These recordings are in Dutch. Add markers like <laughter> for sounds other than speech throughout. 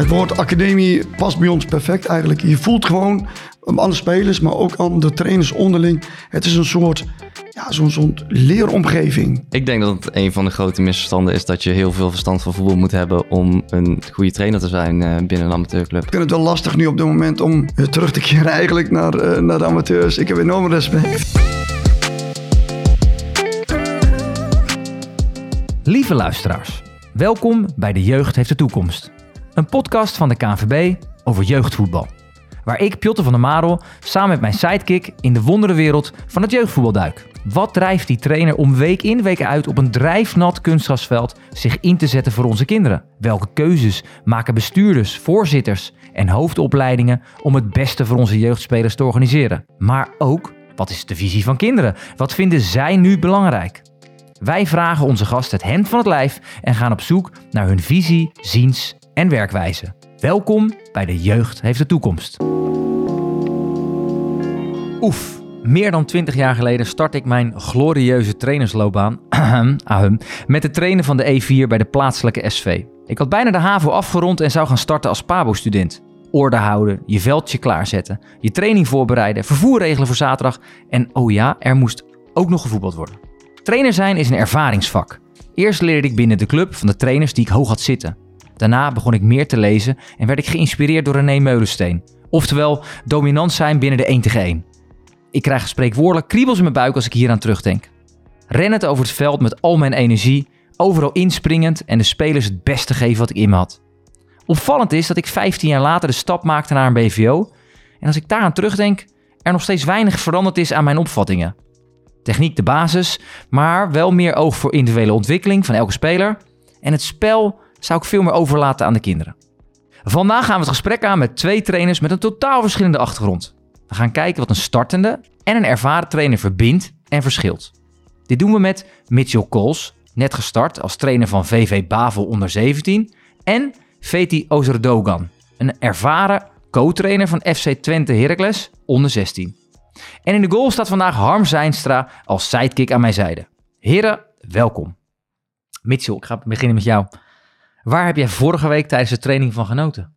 Het woord academie past bij ons perfect eigenlijk. Je voelt gewoon aan de spelers, maar ook aan de trainers onderling. Het is een soort, ja, zo'n soort leeromgeving. Ik denk dat het een van de grote misverstanden is dat je heel veel verstand van voetbal moet hebben om een goede trainer te zijn eh, binnen een amateurclub. Ik vind het wel lastig nu op dit moment om eh, terug te keren eigenlijk naar, eh, naar de amateurs. Ik heb enorm respect. Lieve luisteraars, welkom bij De Jeugd heeft de toekomst. Een podcast van de KNVB over jeugdvoetbal. Waar ik, Pjotter van der Marel, samen met mijn sidekick in de wonderenwereld van het jeugdvoetbal duik. Wat drijft die trainer om week in week uit op een drijfnat kunstgrasveld zich in te zetten voor onze kinderen? Welke keuzes maken bestuurders, voorzitters en hoofdopleidingen om het beste voor onze jeugdspelers te organiseren? Maar ook, wat is de visie van kinderen? Wat vinden zij nu belangrijk? Wij vragen onze gast het hemd van het lijf en gaan op zoek naar hun visie, ziens en werkwijze. Welkom bij De Jeugd heeft de toekomst. Oef, meer dan 20 jaar geleden start ik mijn glorieuze trainersloopbaan <clears throat> ahem, met het trainen van de E4 bij de plaatselijke SV. Ik had bijna de HAVO afgerond en zou gaan starten als PABO-student. Orde houden, je veldje klaarzetten, je training voorbereiden, vervoer regelen voor zaterdag en oh ja, er moest ook nog gevoetbald worden. Trainer zijn is een ervaringsvak. Eerst leerde ik binnen de club van de trainers die ik hoog had zitten. Daarna begon ik meer te lezen en werd ik geïnspireerd door René Meulensteen. Oftewel, dominant zijn binnen de 1 tegen 1. Ik krijg spreekwoordelijk kriebels in mijn buik als ik hier aan terugdenk. Rennend over het veld met al mijn energie, overal inspringend en de spelers het beste geven wat ik in me had. Opvallend is dat ik 15 jaar later de stap maakte naar een BVO en als ik daaraan terugdenk, er nog steeds weinig veranderd is aan mijn opvattingen. Techniek de basis, maar wel meer oog voor individuele ontwikkeling van elke speler. En het spel zou ik veel meer overlaten aan de kinderen. Vandaag gaan we het gesprek aan met twee trainers met een totaal verschillende achtergrond. We gaan kijken wat een startende en een ervaren trainer verbindt en verschilt. Dit doen we met Mitchell Kools, net gestart als trainer van VV Bavel onder 17, en Veti Ozerdogan, een ervaren co-trainer van FC Twente Heracles onder 16. En in de goal staat vandaag Harm Zijnstra als sidekick aan mijn zijde. Heren, welkom. Mitchell, ik ga beginnen met jou. Waar heb jij vorige week tijdens de training van genoten?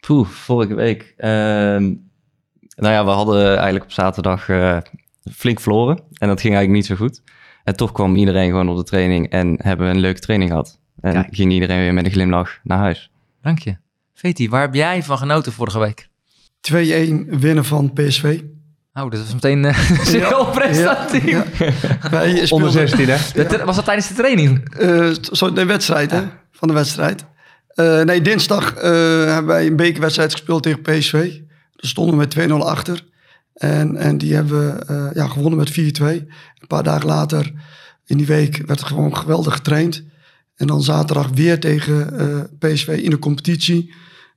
Poeh, vorige week. Ehm, nou ja, we hadden eigenlijk op zaterdag eh, flink verloren. En dat ging eigenlijk niet zo goed. En toch kwam iedereen gewoon op de training en hebben we een leuke training gehad. En Kijk. ging iedereen weer met een glimlach naar huis. Dank je. Veti, waar heb jij van genoten vorige week? 2-1 winnen van PSV. Oh, dat was meteen <laughs> uh, heel prestatief. Ja, ja. <laughs> Wij speelden, Onder 16, hè? Dat- Was dat tijdens de training? eh, zo de wedstrijd, hè? Van de wedstrijd. Eh, nee, dinsdag eh, hebben wij een bekerwedstrijd gespeeld tegen PSV. Daar stonden we met 2-0 achter. En, en die hebben we eh, ja, gewonnen met 4-2. Een paar dagen later in die week werd er gewoon geweldig getraind. En dan zaterdag weer tegen PSV in de competitie.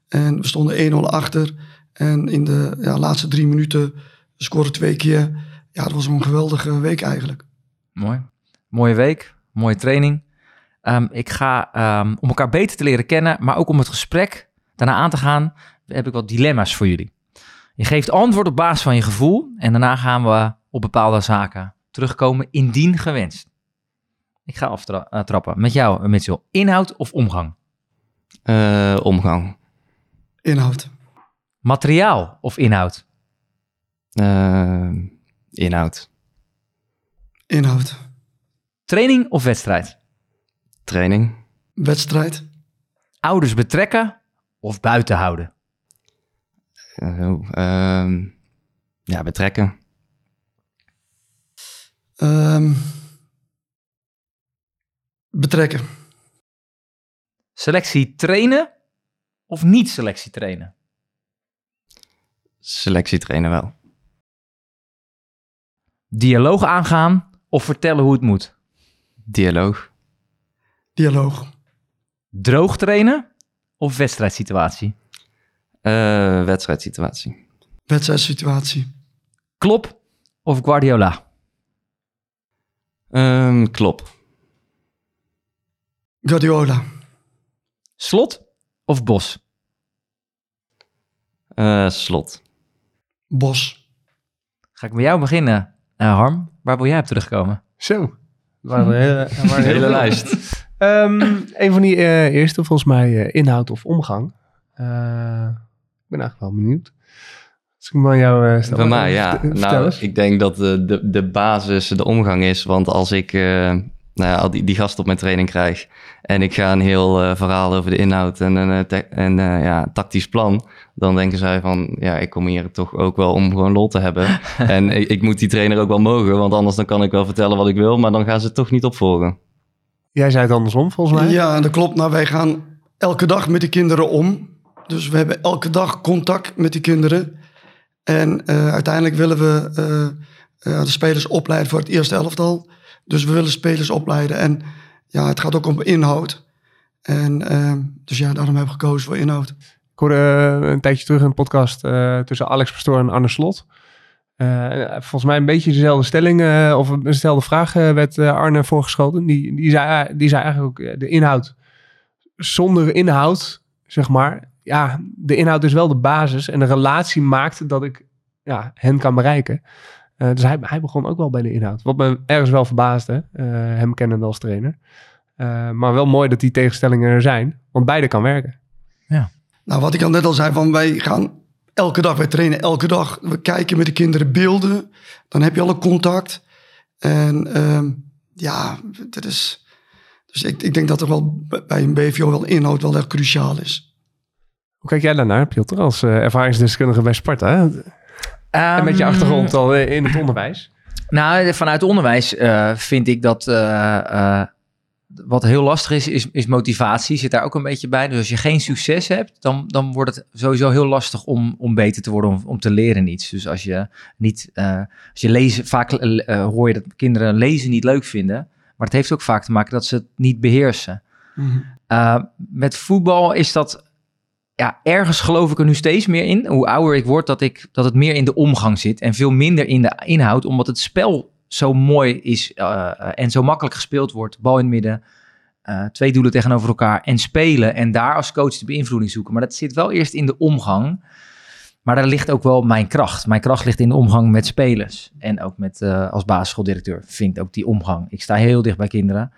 En we stonden 1-0 achter. En in de ja, laatste drie minuten scoren twee keer. Ja, dat was een geweldige week eigenlijk. Mooi. Mooie week, mooie training. Ehm, ik ga, ehm, om elkaar beter te leren kennen, maar ook om het gesprek daarna aan te gaan, heb ik wat dilemma's voor jullie. Je geeft antwoord op basis van je gevoel en daarna gaan we op bepaalde zaken terugkomen, indien gewenst. Ik ga aftrappen. Met jou, eh, Mitchell. Inhoud of omgang? Eh, omgang. Inhoud. Materiaal of inhoud? Eh, inhoud. Inhoud. Training of wedstrijd? Training. Wedstrijd. Ouders betrekken of buiten houden? Eh, oh, ehm, ja, betrekken. Ehm, betrekken. Selectie trainen of niet selectie trainen? Selectie trainen wel. Dialoog aangaan of vertellen hoe het moet? Dialoog. Dialoog. Droog trainen of wedstrijdsituatie? Eh, wedstrijdsituatie. Wedstrijdsituatie. Klop of Guardiola? Ehm, klop. Guardiola. Slot of Bos? Eh, slot. Bos. Ga ik met jou beginnen, eh, Harm. Waar wil jij op terugkomen? Zo. Waar een hele, waar een Hele lijst. Ehm, <clears throat> een van die eh, eerste, volgens mij, eh, inhoud of omgang. Eh, ik ben eigenlijk wel benieuwd. Als ik maar jou stel. Bij mij, ja. Nou, ik denk dat de, de, de basis de omgang is. Want als ik nou ja, al die, die gast op mijn training krijg... en ik ga een heel verhaal over de inhoud en een en, ja, tactisch plan... dan denken zij van, ja, ik kom hier toch ook wel om gewoon lol te hebben. <laughs> en ik, ik, moet die trainer ook wel mogen... want anders dan kan ik wel vertellen wat ik wil... maar dan gaan ze het toch niet opvolgen. Jij zei het andersom, volgens mij. Ja, dat klopt. Nou, wij gaan elke dag met de kinderen om... Dus we hebben elke dag contact met die kinderen. En uh, uiteindelijk willen we uh, uh, de spelers opleiden voor het eerste elftal. Dus we willen spelers opleiden. En ja, het gaat ook om inhoud. En dus ja, daarom hebben we gekozen voor inhoud. Ik hoorde een tijdje terug een podcast tussen Alex Pastoor en Anne Slot. Volgens mij een beetje dezelfde stelling of dezelfde vraag werd Arne voorgeschoten. Die, die, zei, die zei eigenlijk ook de inhoud. Zonder inhoud, zeg maar, ja, de inhoud is wel de basis en de relatie maakt dat ik ja, hen kan bereiken. Uh, dus hij, hij begon ook wel bij de inhoud. Wat me ergens wel verbaasde, uh, hem kennen als trainer. Uh, maar wel mooi dat die tegenstellingen er zijn, want beide kan werken. Ja. Nou, wat ik al net al zei, van wij gaan elke dag, wij trainen elke dag. We kijken met de kinderen beelden, dan heb je al een contact. En uh, ja, dat is... Dus ik, ik denk dat er wel bij een BVO wel inhoud wel echt cruciaal is. Hoe kijk jij daarnaar, Piotr, als uh, ervaringsdeskundige bij Sparta? Um, en met je ehm, achtergrond al in het onderwijs? Nou, vanuit onderwijs uh, vind ik dat uh, wat heel lastig is, is, is, motivatie. Zit daar ook een beetje bij. Dus als je geen succes hebt, dan, dan wordt het sowieso heel lastig om, om beter te worden, om, om te leren iets. Dus als je niet, als je lezen, vaak hoor je dat kinderen lezen niet leuk vinden. Maar het heeft ook vaak te maken dat ze het niet beheersen. Mm -hmm. met voetbal is dat ja, ergens geloof ik er nu steeds meer in, hoe ouder ik word, dat, ik, dat het meer in de omgang zit en veel minder in de inhoud, omdat het spel zo mooi is uh, en zo makkelijk gespeeld wordt. Bal in het midden, uh, twee doelen tegenover elkaar en spelen en daar als coach de beïnvloeding zoeken. Maar dat zit wel eerst in de omgang. Maar daar ligt ook wel mijn kracht. Mijn kracht ligt in de omgang met spelers. En ook met, uh, als basisschooldirecteur vind ik ook die omgang. Ik sta heel dicht bij kinderen.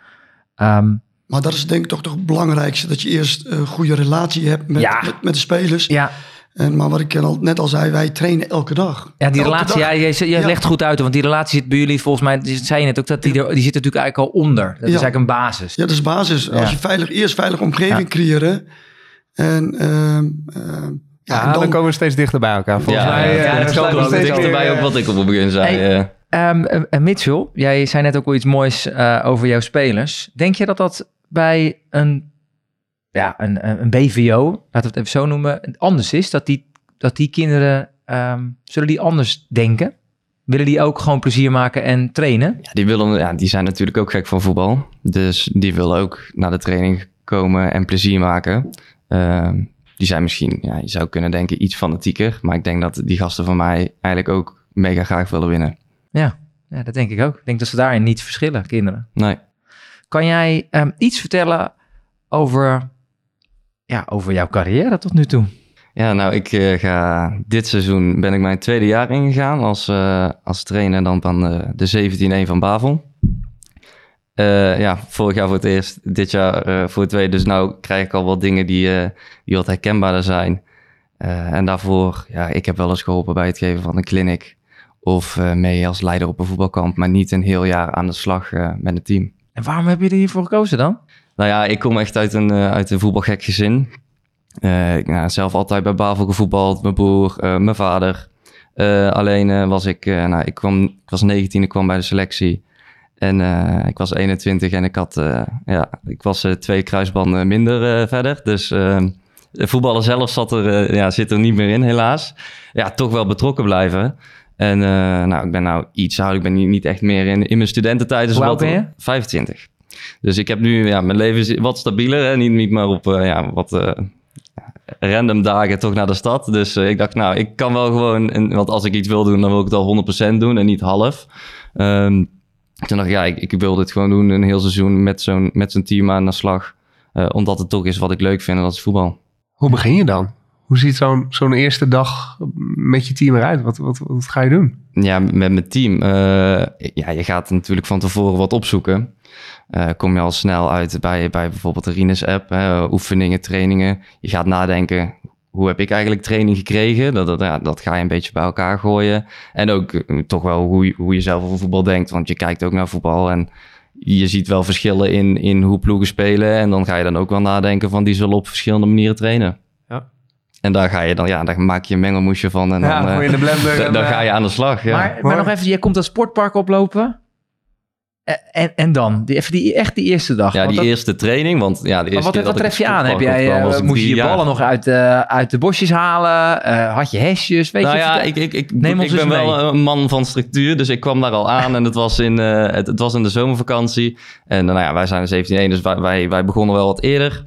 Um, maar dat is denk ik toch toch het belangrijkste. Dat je eerst een goede relatie hebt met, ja. met, met, de spelers. Ja. En, maar wat ik al, net al zei, wij trainen elke dag. Ja, die elke relatie, ja, je, je legt goed uit. Want die relatie zit bij jullie volgens mij, zei je net ook, dat die, er, die zit natuurlijk eigenlijk al onder. Dat is eigenlijk een basis. Ja, dat is basis. Als je veilig, eerst veilige omgeving creëren. En... Uh, uh, ja, en dan, dan, komen we steeds dichter bij elkaar. Volgens ja, mij, ja, ja, dat sluit wel dichterbij op wat ik op het begin zei. Hey, um, uh, Mitchell, jij zei net ook al iets moois uh, over jouw spelers. Denk je dat dat bij een, ja, een, een BVO, laten we het even zo noemen, anders is. Dat die, dat die kinderen, um, zullen die anders denken? Willen die ook gewoon plezier maken en trainen? Ja, die, willen, ja, die zijn natuurlijk ook gek van voetbal. Dus die willen ook naar de training komen en plezier maken. Uh, die zijn misschien, ja, je zou kunnen denken, iets fanatieker. Maar ik denk dat die gasten van mij eigenlijk ook mega graag willen winnen. Ja, ja dat denk ik ook. Ik denk dat ze daarin niet verschillen, kinderen. Nee. Kan jij um, iets vertellen over, ja, over jouw carrière tot nu toe? Ja, nou, ik uh, ga dit seizoen ben ik mijn tweede jaar ingegaan als, uh, als trainer dan van de, de 17-1 van Bavel. Ja, vorig jaar voor het eerst, dit jaar voor het tweede. Dus nou krijg ik al wat dingen die, die wat herkenbaarder zijn. en daarvoor, ja, ik heb wel eens geholpen bij het geven van een clinic. Of mee als leider op een voetbalkamp, maar niet een heel jaar aan de slag met het team. En waarom heb je er hiervoor gekozen dan? Nou ja, ik kom echt uit een, uh, uit een voetbalgek gezin. Uh, ik nou, zelf altijd bij Bavel gevoetbald, mijn broer, uh, mijn vader. alleen was ik, nou, ik, kwam, ik was 19, ik kwam bij de selectie. En ik was 21 en ik had, ja, ik was twee kruisbanden minder verder. Dus de voetballen zelf zat er, ja, zit er niet meer in, helaas. Ja, toch wel betrokken blijven. En nou, ik ben nou iets ouder. Ik ben niet, niet echt meer in, in mijn studententijd. Dus Hoe oud ben je? 25. Dus ik heb nu, ja, mijn leven is wat stabieler. Hè? Niet, niet meer op uh, ja, wat uh, random dagen toch naar de stad. Dus ik dacht, nou, ik kan wel gewoon... En, want als ik iets wil doen, dan wil ik het al 100% doen en niet half. Um, toen dacht ik, ja, ik, ik, wil dit gewoon doen een heel seizoen met zo'n met zo'n team aan de slag. omdat het toch is wat ik leuk vind en dat is voetbal. Hoe begin je dan? Hoe ziet zo'n zo'n eerste dag met je team eruit? Wat, wat, wat ga je doen? Ja, met mijn team. Uh, ja, je gaat natuurlijk van tevoren wat opzoeken. Uh, kom je al snel uit bij, bij bijvoorbeeld de Rines app, hè, oefeningen, trainingen. Je gaat nadenken, hoe heb ik eigenlijk training gekregen? Dat, dat, ja, dat ga je een beetje bij elkaar gooien. En ook eh, toch wel hoe, je- hoe je zelf over voetbal denkt. Want je kijkt ook naar voetbal en je ziet wel verschillen in, in hoe ploegen spelen. En dan ga je dan ook wel nadenken van die zullen op verschillende manieren trainen. Ja. En daar ga je dan, ja, daar maak je een mengelmoesje van. En Ja, dan, eh, je in de blender. dan, en, dan eh, ga je aan de slag. Ja. Maar, maar nog even, jij komt dat sportpark oplopen. En, en, dan? Die, even die, echt die eerste dag. Ja, die dat- eerste training, want ja, de eerste maar wat, keer wat tref je aan? Heb jij, kwam, eh, moest je je jaar. ballen nog uit, de uit de bosjes halen? Eh, had je hesjes? Weet nou je, ja, ik, ik, ik, Neem ik ben wel een man van structuur, dus ik kwam daar al aan en het was in, eh, het, het was in de zomervakantie. En nou ja, wij zijn 17 dus wij, wij, wij begonnen wel wat eerder.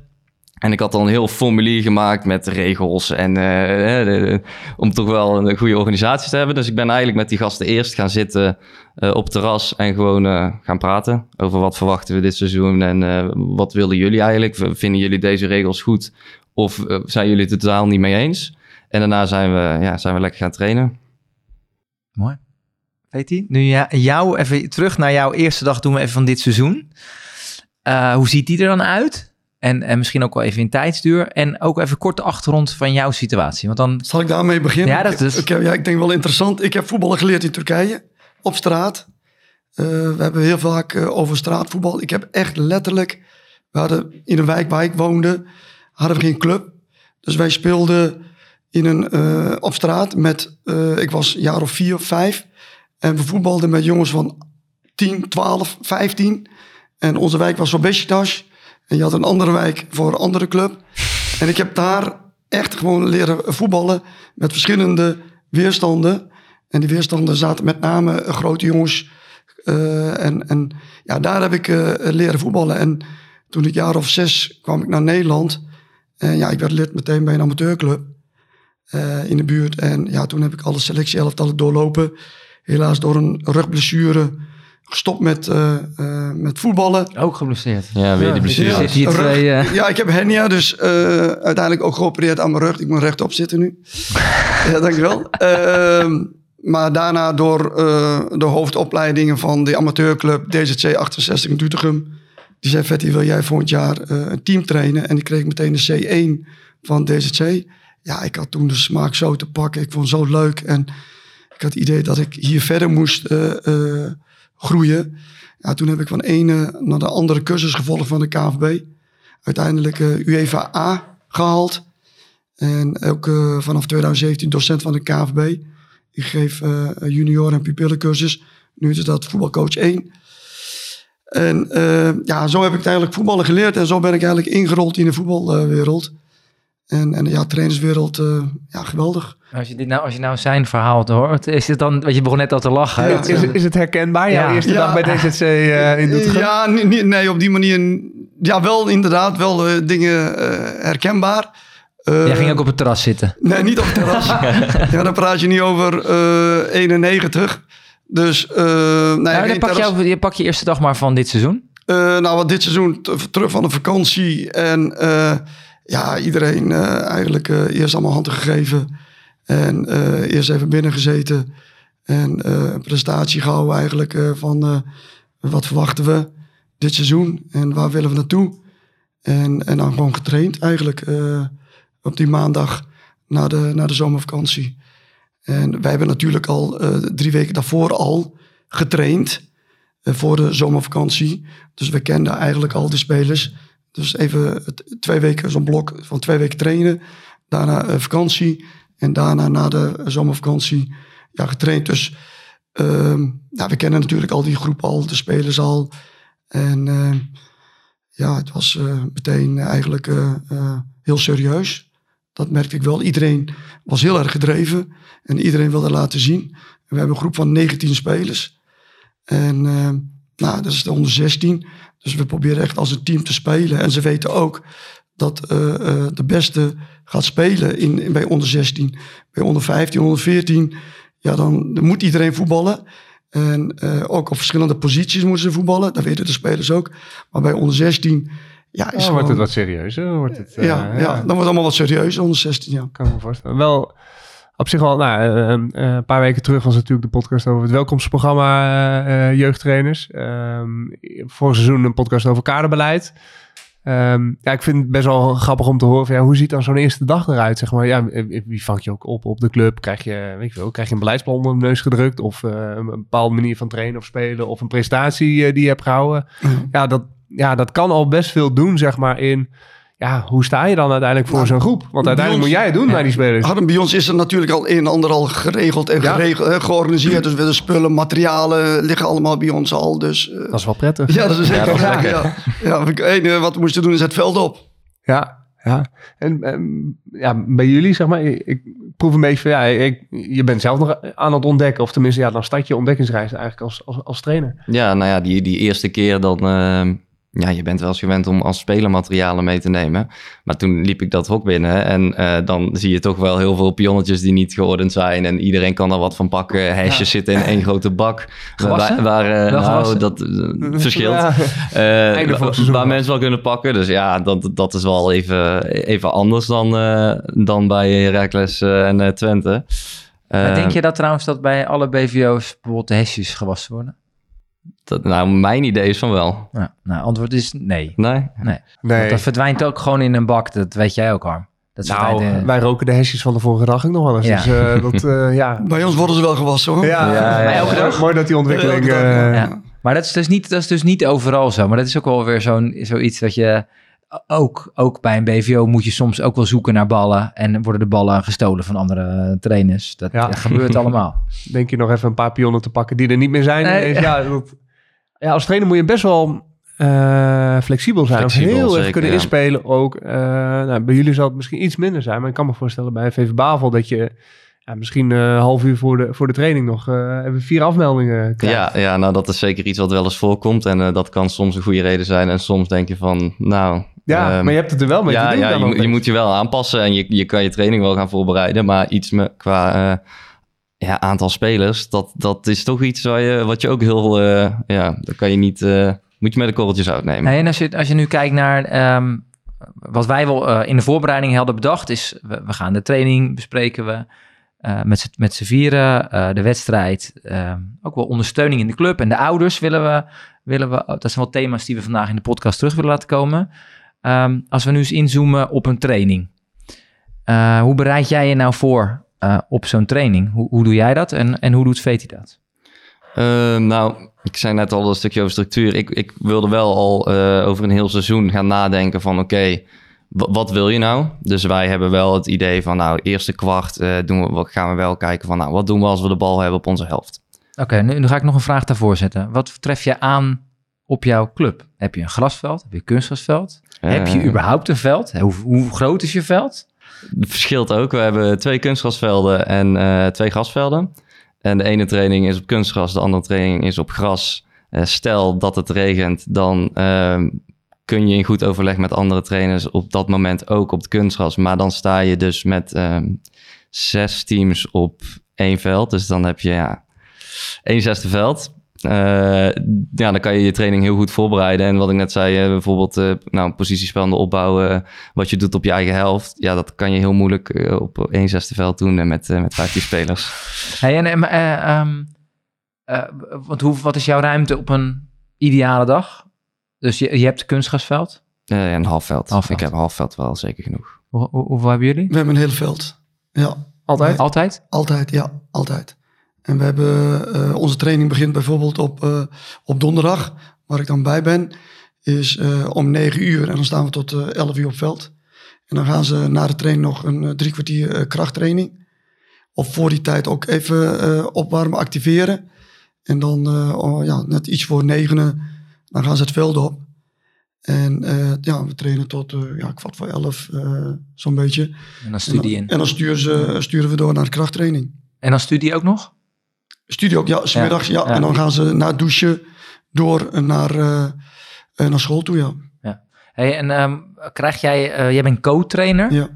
En ik had al een heel formulier gemaakt met regels en eh, om toch wel een goede organisatie te hebben. Dus ik ben eigenlijk met die gasten eerst gaan zitten eh, op terras en gewoon eh, gaan praten over wat verwachten we dit seizoen en wat willen jullie eigenlijk? Vinden jullie deze regels goed of zijn jullie het totaal niet mee eens? En daarna zijn we, ja, zijn we lekker gaan trainen. Mooi. Hij? Nu ja, jou even terug naar jouw eerste dag doen we even van dit seizoen. Hoe ziet die er dan uit? En, en misschien ook wel even in tijdsduur. En ook even kort de achtergrond van jouw situatie. Want dan, Zal ik daarmee beginnen? Ja, dat is- Ik, ja, ik denk wel interessant. Ik heb voetballen geleerd in Turkije, op straat. Eh, we hebben heel vaak eh, over straatvoetbal. Ik heb echt letterlijk... We hadden in een wijk waar ik woonde, hadden we geen club. Dus wij speelden in een, eh, op straat met... ik was een jaar of vier of vijf. En we voetbalden met jongens van 10, 12, 15. En onze wijk was Beşiktaş. En je had een andere wijk voor een andere club. En ik heb daar echt gewoon leren voetballen met verschillende weerstanden. En die weerstanden zaten met name grote jongens. Eh, en, en ja, daar heb ik eh, leren voetballen. En toen ik jaar of zes kwam ik naar Nederland. En ja, ik werd lid meteen bij een amateurclub eh, in de buurt. En ja, toen heb ik alle selectie-elftallen doorlopen. Helaas door een rugblessure gestopt met, eh, eh, met voetballen. ook geblesseerd. Ja, weer die blessure. Ja. Twee, eh, Ja, ik heb hernia, dus eh, uiteindelijk ook geopereerd aan mijn rug. Ik moet rechtop zitten nu. <laughs> ja, dankjewel. Ehm maar daarna door eh, de hoofdopleidingen van de amateurclub DZC 68 in Doetinchem. Die zei, Vetti, wil jij volgend jaar eh, een team trainen? En ik kreeg meteen de C1 van DZC. Ja, ik had toen de smaak zo te pakken. Ik vond het zo leuk. En ik had het idee dat ik hier verder moest eh, eh, groeien. Ja, toen heb ik van ene naar de andere cursus gevolgd van de KVB uiteindelijk eh, UEFA A gehaald. En ook eh, vanaf 2017 docent van de KVB. Ik geef eh, junior- en pupillencursus. Nu is dat voetbalcoach 1. En ja, zo heb ik eigenlijk voetballen geleerd. En zo ben ik eigenlijk ingerold in de voetbalwereld. En, en ja, trainerswereld, eh, ja, geweldig. Als je, dit nou, als je nou zijn verhaal hoort, is het dan, want je begon net al te lachen. Ja. Het Is, is het herkenbaar, jouw Ja. eerste Ja. dag bij DZC eh, in Doetinchem? Ja, ni- nee, op die manier. Ja, wel inderdaad, wel eh, dingen eh, herkenbaar. Eh, Jij ging ook op het terras zitten. Nee, niet op het terras. <laughs> ja, dan praat je niet over eh 91. Dus, eh nee, Nou, dan pak terras. je, je pak je eerste dag maar van dit seizoen. Eh, nou, wat dit seizoen terug van de vakantie. En eh, ja, iedereen eh, eigenlijk eh, eerst allemaal handen gegeven. En eh, eerst even binnen gezeten. En een presentatie gehouden eigenlijk van wat verwachten we dit seizoen. En waar willen we naartoe. En, en dan gewoon getraind eigenlijk op die maandag na de, na de zomervakantie. En wij hebben natuurlijk al drie weken daarvoor al getraind voor de zomervakantie. Dus we kenden eigenlijk al de spelers. Dus even twee weken, zo'n blok van twee weken trainen. Daarna eh, vakantie. En daarna na de zomervakantie ja, getraind. Dus ehm, we kennen natuurlijk al die groep al, de spelers al. En ehm, ja, het was eh, meteen eigenlijk eh, heel serieus. Dat merkte ik wel. Iedereen was heel erg gedreven. En iedereen wilde laten zien. En we hebben een groep van 19 spelers. En eh, nou, dat is de onder 16. Dus we proberen echt als een team te spelen. En ze weten ook dat eh, eh, de beste gaat spelen in, in- bij onder 16. Bij onder 15, onder 14. Ja, dan, dan moet iedereen voetballen. En eh, ook op verschillende posities moeten ze voetballen. Dat weten de spelers ook. Maar bij onder 16 ja, is Oh, gewoon... wordt het wat serieuzer? Wordt het, eh, ja, ja, dan wordt het allemaal wat serieus onder 16, ja. kan me voorstellen. Wel op zich wel, nou, eh, eh, een paar weken terug was natuurlijk de podcast over het welkomstprogramma eh, eh, jeugdtrainers. Ehm vorig seizoen een podcast over kaderbeleid. Ehm, ja, ik vind het best wel grappig om te horen van, ja, hoe ziet dan zo'n eerste dag eruit? Zeg maar, ja, wie vang je ook op op de club? Krijg je, weet je wel, krijg je een beleidsplan onder de neus gedrukt? Of eh, een bepaalde manier van trainen of spelen? Of een prestatie eh, die je hebt gehouden? Ja, dat, ja, dat kan al best veel doen, zeg maar, in ja, hoe sta je dan uiteindelijk voor Nou, zo'n groep? Want uiteindelijk ons- moet jij het doen bij die spelers. Hadden bij ons is er natuurlijk al een en ander al geregeld en Ja. geregeld, eh, georganiseerd. Dus de spullen, materialen liggen allemaal bij ons al. Dus eh, Dat is wel prettig. ja, dat is zeker lekker. Ja. Ja, het enige wat we moesten doen is het veld op. Ja, ja. En ehm, ja, bij jullie, zeg maar, ik, ik proef een beetje van, ja, ik, je bent zelf nog aan het ontdekken. Of tenminste, ja, dan start je ontdekkingsreis eigenlijk als, als, als trainer. Ja, nou ja, die, die eerste keer dan... eh, ja, je bent wel eens gewend om als speler materialen mee te nemen. Maar toen liep ik dat hok binnen en eh, dan zie je toch wel heel veel pionnetjes die niet geordend zijn. En iedereen kan er wat van pakken. Hesjes zitten in één grote bak. Gewassen? Waar, waar, eh, nou, dat eh, <laughs> verschilt. Ja. Waar mensen wel kunnen pakken. Dus ja, dat, dat is wel even, even anders dan, dan bij Heracles en Twente. Maar denk je dat trouwens dat bij alle BVO's bijvoorbeeld de hesjes gewassen worden? Dat, nou, mijn idee is van wel. Ja, nou, antwoord is nee. Nee? Want Nee. dat verdwijnt ook gewoon in een bak. Dat weet jij ook, Harm. Dat Nou, eh, wij roken de hesjes van de vorige dag ook nog wel eens. Ja. Dus eh, <laughs> dat, eh, ja. Bij ons worden ze wel gewassen hoor. Ja, Ja, Maar elke dag? Mooi dat die ontwikkeling... Eh. Maar dat is, dus niet, dat is dus niet overal zo. Maar dat is ook wel weer zo'n, zoiets dat je... Ook, ook bij een BVO moet je soms ook wel zoeken naar ballen. En worden de ballen gestolen van andere trainers. Dat Ja. gebeurt <laughs> allemaal. denk je nog even een paar pionnen te pakken die er niet meer zijn. Nee. Ja, <laughs> dat- ja, als trainer moet je best wel eh, flexibel zijn. Flexibel, of heel zeker, erg kunnen ja. inspelen ook. Eh, nou, bij jullie zal het misschien iets minder zijn. Maar ik kan me voorstellen bij VV Bavel dat je ja, misschien eh, een half uur voor de, voor de training nog eh, even vier afmeldingen krijgt. Ja, ja, nou dat is zeker iets wat wel eens voorkomt. En eh, dat kan soms een goede reden zijn. En soms denk je van, nou... Ja, ehm, maar je hebt het er wel mee ja, te doen ja je, moet- je opeens. moet je wel aanpassen. En je, je kan je training wel gaan voorbereiden. Maar iets me, qua eh, ja, aantal spelers, dat, dat is toch iets waar je, wat je ook heel... eh, ja, dat kan je niet... eh, moet je met de korreltjes uitnemen. Nee, en als je, als je nu kijkt naar ehm, wat wij wel eh, in de voorbereiding hadden bedacht, is we, gaan de training bespreken we met, met z'n vieren, de wedstrijd, ehm, ook wel ondersteuning in de club en de ouders willen we, willen we, dat zijn wel thema's die we vandaag in de podcast terug willen laten komen. Ehm, als we nu eens inzoomen op een training, hoe bereid jij je nou voor eh, op zo'n training? Hoe, hoe doe jij dat en, en hoe doet Veti dat? Eh, nou, ik zei net al een stukje over structuur. Ik, ik wilde wel al eh, over een heel seizoen gaan nadenken van oké, wa- wat wil je nou? Dus wij hebben wel het idee van nou, eerste kwart doen we, wat gaan we wel kijken van nou, wat doen we als we de bal hebben op onze helft? Oké, nu, nu ga ik nog een vraag daarvoor zetten. Wat tref je aan op jouw club? Heb je een grasveld? Heb je een kunstgrasveld? Heb je überhaupt een veld? Hoe, hoe groot is je veld? Het verschilt ook. We hebben twee kunstgrasvelden en eh, twee grasvelden. En de ene training is op kunstgras, de andere training is op gras. Eh, stel dat het regent, dan ehm, kun je in goed overleg met andere trainers op dat moment ook op het kunstgras. Maar dan sta je dus met ehm, zes teams op één veld. Dus dan heb je ja, één zesde veld. Eh, ja, dan kan je je training heel goed voorbereiden. En wat ik net zei, eh, bijvoorbeeld eh nou, positiespel en de opbouw, wat je doet op je eigen helft. Ja, dat kan je heel moeilijk op één zesde veld doen en met, met 15 spelers. Hey, en, en, eh, ehm, eh, want hoe, wat is jouw ruimte op een ideale dag? Dus je, je hebt een kunstgrasveld. Eh een halfveld. Halfveld. Ik heb een halfveld wel zeker genoeg. Hoe, hoe- hoeveel hebben jullie? We hebben een heel veld. Ja, Altijd? Altijd? altijd. Ja, altijd. En we hebben, eh, onze training begint bijvoorbeeld op, eh, op donderdag, waar ik dan bij ben, is eh, om 9 uur. En dan staan we tot eh 11 uur op veld. En dan gaan ze na de training nog een drie kwartier krachttraining. Of voor die tijd ook even opwarmen, activeren. En dan oh, ja, net iets voor negenen, dan gaan ze het veld op. En ja, we trainen tot eh, ja, kwart voor elf, eh, zo'n beetje. En dan studie en in. dan, en dan sturen, ze, sturen we door naar de krachttraining. En dan studie ook nog? Studie ook, ja, smiddags, ja. ja. En dan gaan ze na het douchen door naar, eh, eh, naar school toe, ja. Hey, en ehm, krijg jij, eh, jij bent co-trainer. ja.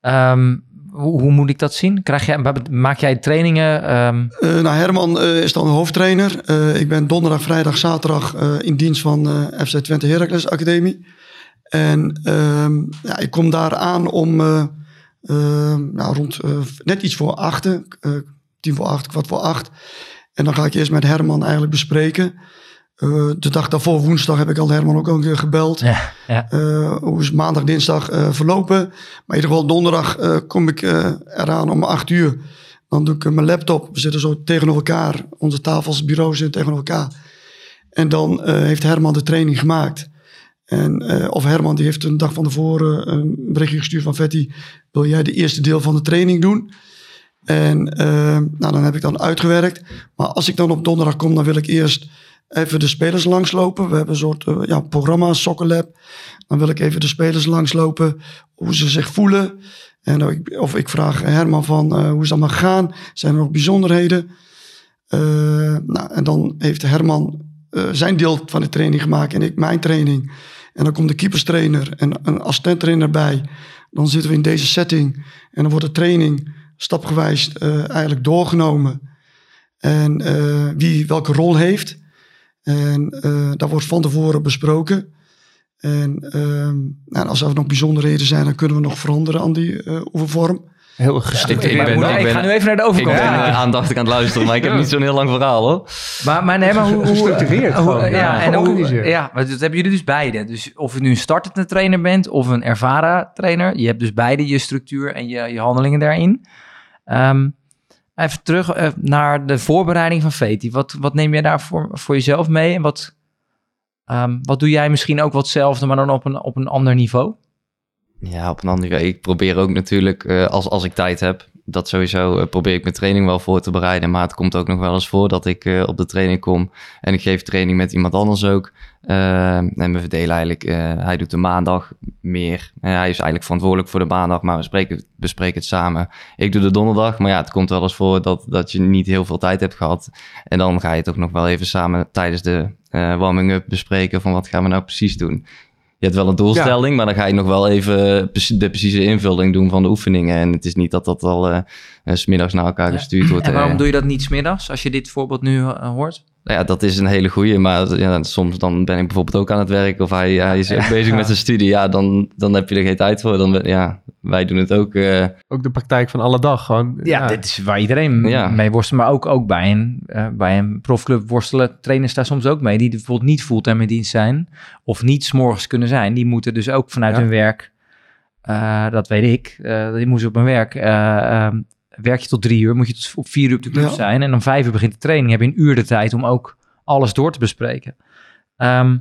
Ehm, hoe, hoe moet ik dat zien? Krijg jij, maak jij trainingen? Eh, nou, Herman is dan de hoofdtrainer. Ik ben donderdag, vrijdag, zaterdag in dienst van FC Twente Heracles Academie. En ja, ik kom daar aan om nou, rond net iets voor achten, tien voor acht, kwart voor acht. En dan ga ik eerst met Herman eigenlijk bespreken Eh, de dag daarvoor, woensdag, heb ik al Herman ook al een keer gebeld. Ja, ja. Eh, hoe is maandag, dinsdag eh, verlopen? Maar in ieder geval donderdag kom ik eraan om acht uur. Dan doe ik mijn laptop. We zitten zo tegenover elkaar. Onze tafels, bureaus zitten tegenover elkaar. En dan heeft Herman de training gemaakt. En, of Herman die heeft een dag van tevoren een berichtje gestuurd van Vetti. Wil jij de eerste deel van de training doen? En eh, nou, dan heb ik dan uitgewerkt. Maar als ik dan op donderdag kom, dan wil ik eerst even de spelers langslopen. We hebben een soort eh, ja, programma, Soccer Lab. Dan wil ik even de spelers langslopen, hoe ze zich voelen. En of ik, of ik vraag Herman van eh, hoe is het allemaal gegaan? Zijn er nog bijzonderheden? Eh, nou, en dan heeft Herman zijn deel van de training gemaakt en ik mijn training. En dan komt de keeperstrainer en een assistenttrainer bij. Dan zitten we in deze setting en dan wordt de training stapgewijs eh, eigenlijk doorgenomen. En eh, wie welke rol heeft. En eh dat wordt van tevoren besproken. En ehm, nou, als er nog bijzonderheden zijn, dan kunnen we nog veranderen aan die oefenvorm. Heel Ik, gestructureerd. ik, ben, ik, ik ben, ga nu even naar de ik overkant. ben Ja. eh, aandachtig aan het luisteren, maar ik heb niet zo'n heel lang verhaal hoor. Maar, maar nee, maar hoe... hoe Gestructureerd hoe- gewoon, ja, ja, en hoe, ja, maar dat hebben jullie dus beide. Dus of je nu een startende trainer bent of een ervaren trainer. Je hebt dus beide je structuur en je, je handelingen daarin. Ehm, even terug eh, naar de voorbereiding van Veti. Wat, wat neem jij daar voor, voor jezelf mee? En wat, ehm, wat doe jij misschien ook wat hetzelfde, maar dan op een, op een ander niveau? Ja, op een ander niveau. Ik probeer ook natuurlijk, eh, als, als ik tijd heb, dat sowieso eh, probeer ik mijn training wel voor te bereiden. Maar het komt ook nog wel eens voor dat ik eh, op de training kom en ik geef training met iemand anders ook. En we verdelen eigenlijk, hij doet de maandag meer. Hij is eigenlijk verantwoordelijk voor de maandag, maar we spreken, bespreken het samen. Ik doe de donderdag, maar ja, het komt wel eens voor dat, dat je niet heel veel tijd hebt gehad. En dan ga je toch nog wel even samen tijdens de warming-up bespreken van wat gaan we nou precies doen. Je hebt wel een doelstelling, maar dan ga je nog wel even de precieze invulling doen van de oefeningen. En het is niet dat dat al eh, eh, 's middags naar elkaar gestuurd wordt. En waarom eh. doe je dat niet smiddags, als je dit voorbeeld nu hoort? Nou ja, dat is een hele goeie, maar ja, soms dan ben ik bijvoorbeeld ook aan het werk of hij, hij is ook bezig met zijn studie. Ja, dan, dan heb je er geen tijd voor. Dan, ben- ja, wij doen het ook. eh, Ook de praktijk van alle dag. Gewoon, Ja, dit is waar iedereen Ja. mee worstelt. Maar ook, ook bij, een, eh, bij een profclub worstelen trainers daar soms ook mee. Die bijvoorbeeld niet fulltime in dienst zijn. Of niet 's morgens kunnen zijn. Die moeten dus ook vanuit Ja. hun werk. eh, dat weet ik. eh, die moeten op hun werk. Ehm, werk je tot drie uur. Moet je tot op vier uur op de club Ja. zijn. En om vijf uur begint de training. Heb je een uur de tijd om ook alles door te bespreken. Ehm,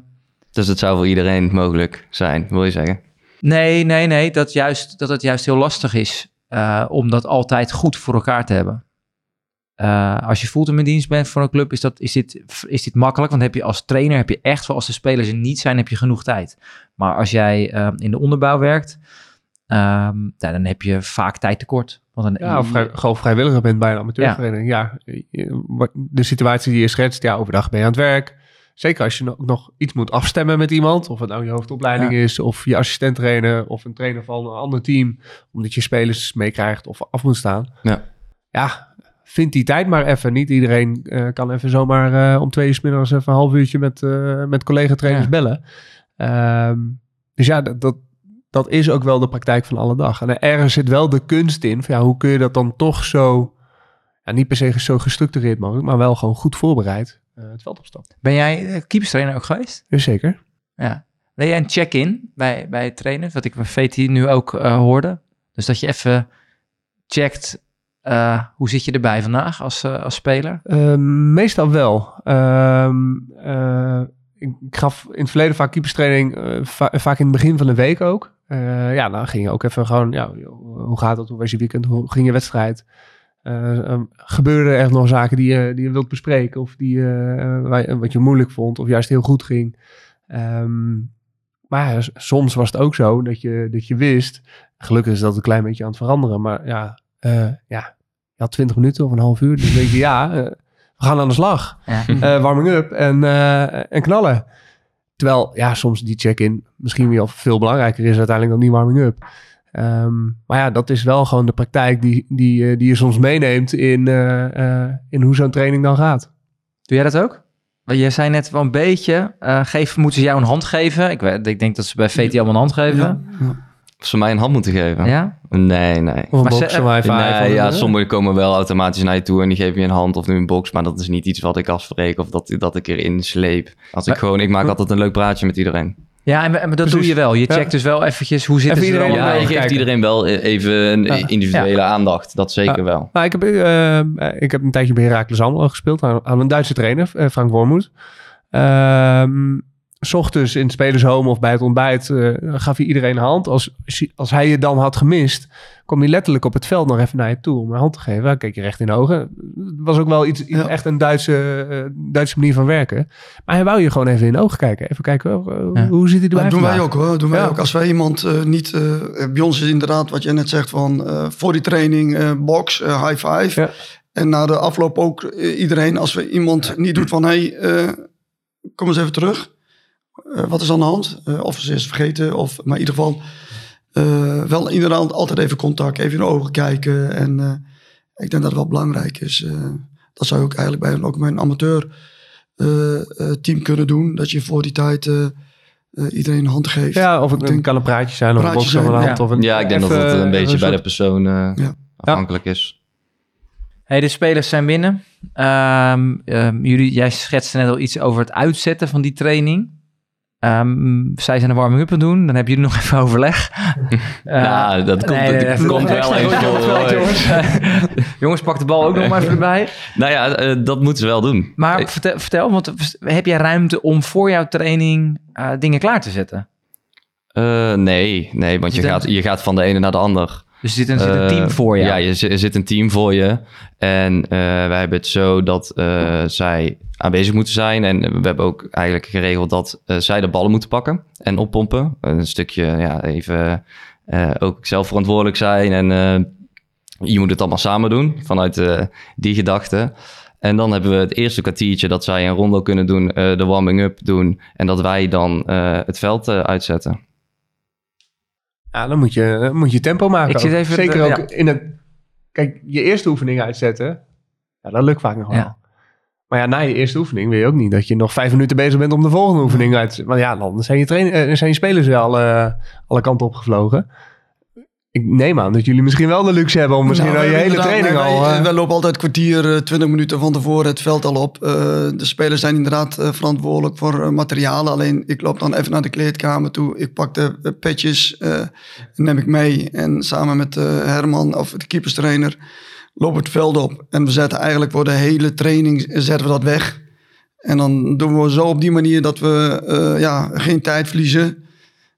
dus het zou voor iedereen mogelijk zijn, wil je zeggen. Nee, nee, nee. Dat, juist, dat het juist heel lastig is eh, om dat altijd goed voor elkaar te hebben. Eh, als je fulltime in dienst bent voor een club, is, dat, is, dit, is dit makkelijk. Want heb je als trainer, heb je echt, zoals de spelers er niet zijn, heb je genoeg tijd. Maar als jij eh, in de onderbouw werkt, ehm, ja, dan heb je vaak tijd tekort. Want dan, Ja, of vrij, gewoon vrijwilliger bent bij een amateurvereniging. Ja. wat- de situatie die je schetst, ja, overdag ben je aan het werk. Zeker als je nog, nog iets moet afstemmen met iemand. Of het nou je hoofdopleiding is, of je assistent trainer, of een trainer van een ander team. Omdat je spelers meekrijgt of af moet staan. Ja. Ja, vind die tijd maar even. Niet iedereen eh, kan even zomaar eh, om twee uur 's middags even een half uurtje met, eh, met collega-trainers Ja. bellen. Ehm, dus ja, dat, dat, dat is ook wel de praktijk van alle dag. En ergens zit wel de kunst in. Van, ja, hoe kun je dat dan toch zo, ja, niet per se zo gestructureerd mogelijk, maar wel gewoon goed voorbereid eh, het veld opstappen. Ben jij eh, keeperstrainer ook geweest? Dus zeker. Ja. Ben jij een check-in bij, bij het trainen? Wat ik bij VT nu ook eh, hoorde. Dus dat je even checkt, hoe zit je erbij vandaag als, als speler? Meestal wel. Ehm, eh, ik, gaf in het verleden vaak keeperstraining, va- vaak in het begin van de week ook. Eh, ja, dan ging je ook even gewoon, ja, hoe gaat het? Hoe was je weekend? Hoe ging je wedstrijd? Eh, ehm, gebeuren er nog zaken die je, die je wilt bespreken of die, eh, waar je- wat je moeilijk vond of juist heel goed ging? Ehm, maar soms was het ook zo dat je, dat je wist, gelukkig is dat een klein beetje aan het veranderen, maar ja, ja je had 20 minuten of een half uur, dus denk je ja, we gaan aan de slag Ja. warming up en, en knallen. Terwijl, ja, soms die check-in misschien wel veel belangrijker is uiteindelijk dan die warming up. Ehm, maar ja, dat is wel gewoon de praktijk die, die, eh, die je soms meeneemt in, eh, eh, in hoe zo'n training dan gaat. Doe jij dat ook? Want jij zei net wel een beetje, eh geef, moeten ze jou een hand geven? Ik, ik denk dat ze bij VT allemaal een hand geven. Ja, ja. Of ze mij een hand moeten geven? Ja? Nee, nee. Of een Maar ze- box, een wifi. Nee, ja, sommigen komen wel automatisch naar je toe en die geven je een hand of nu een box. Maar dat is niet iets wat ik afspreek of dat, dat ik erin sleep. Als ik gewoon, ik maak altijd een leuk praatje met iedereen. Ja, en, maar dat Precies. doe je wel. Je Ja. checkt dus wel eventjes hoe ze er iedereen Ja, je geeft kijken. iedereen wel e- even een Ja. individuele aandacht. Dat zeker Ja. wel. Nou, ik, heb, eh, eh, ik heb een tijdje bij Heracles Almelo gespeeld aan, aan een Duitse trainer, eh, Frank Wormoed. Ehm, 's ochtends in het spelershome of bij het ontbijt eh, gaf hij iedereen een hand. Als, als hij je dan had gemist, kwam hij letterlijk op het veld nog even naar je toe om een hand te geven. Dan keek je recht in de ogen. Het was ook wel iets, Ja. echt een Duitse, eh, Duitse manier van werken. Maar hij wou je gewoon even in de ogen kijken. Even kijken, eh, Ja. hoe ziet hij erbij Dat doen wij ook hoor. Doen wij Ja. ook. Als wij iemand eh, niet. bij ons is inderdaad wat je net zegt van voor die training box, high five. En na de afloop ook iedereen. Als we iemand niet doet van hé, hey, kom eens even terug. Eh, wat is aan de hand? Eh, of ze is vergeten. Of, maar in ieder geval eh, wel inderdaad altijd even contact. Even in de ogen kijken. En eh, ik denk dat het wel belangrijk is. eh, dat zou je ook eigenlijk bij ook bij een amateur eh, eh, team kunnen doen. Dat je voor die tijd eh, eh, iedereen een hand geeft. Ja, of het Ik denk- kan een praatje zijn, of een Praatje box van hand. ja. Of een, Ja, ik denk dat even, dat een beetje bij de persoon eh, Ja. afhankelijk is. Hey, de spelers zijn binnen. Ehm, ehm, jullie, jij schetste net al iets over het uitzetten van die training. Ehm, zij zijn een warming-up aan doen. Dan hebben jullie nog <laughs> even overleg. <laughs> Eh, nou, dat komt, nee, dat even komt wel veld, jongens. <laughs> jongens, pak de bal ook nog maar even erbij. Nou ja, eh, dat moeten ze wel doen. Maar Ik- vertel, vertel, want heb jij ruimte om voor jouw training eh, dingen klaar te zetten? Nee, nee, want je Zit er- gaat, je gaat van de ene naar de ander. Dus er zit een, zit een team voor. Ja, je, zi- er zit een team voor je. En wij hebben het zo dat zij aanwezig moeten zijn. En we hebben ook eigenlijk geregeld dat eh, zij de ballen moeten pakken en oppompen. Een stukje, ja, even eh, ook zelf verantwoordelijk zijn. En eh, je moet het allemaal samen doen vanuit eh, die gedachte. En dan hebben we het eerste kwartiertje dat zij een rondo kunnen doen, eh, de warming-up doen. En dat wij dan eh, het veld eh, uitzetten. Ja, dan moet je, dan moet je tempo maken. Ik zit ook. even- Zeker ook in het... Kijk, je eerste oefening uitzetten, ja, dat lukt vaak nog wel. Ja. Maar ja, na je eerste oefening wil je ook niet dat je nog vijf minuten bezig bent om de volgende oefening uit te. Want ja, dan zijn je, eh, zijn je spelers wel eh, alle kanten opgevlogen. Ik neem aan dat jullie misschien wel de luxe hebben om misschien Nou, al je hele training al... wij, wij lopen altijd kwartier, eh, 20 minuten van tevoren het veld al op. Eh, de spelers zijn inderdaad verantwoordelijk voor materialen. Alleen ik loop dan even naar de kleedkamer toe. Ik pak de petjes, eh, neem ik mee. En samen met Herman of de keeperstrainer lopen het veld op. En we zetten eigenlijk voor de hele training zetten we dat weg. En dan doen we zo op die manier dat we eh, ja, geen tijd verliezen.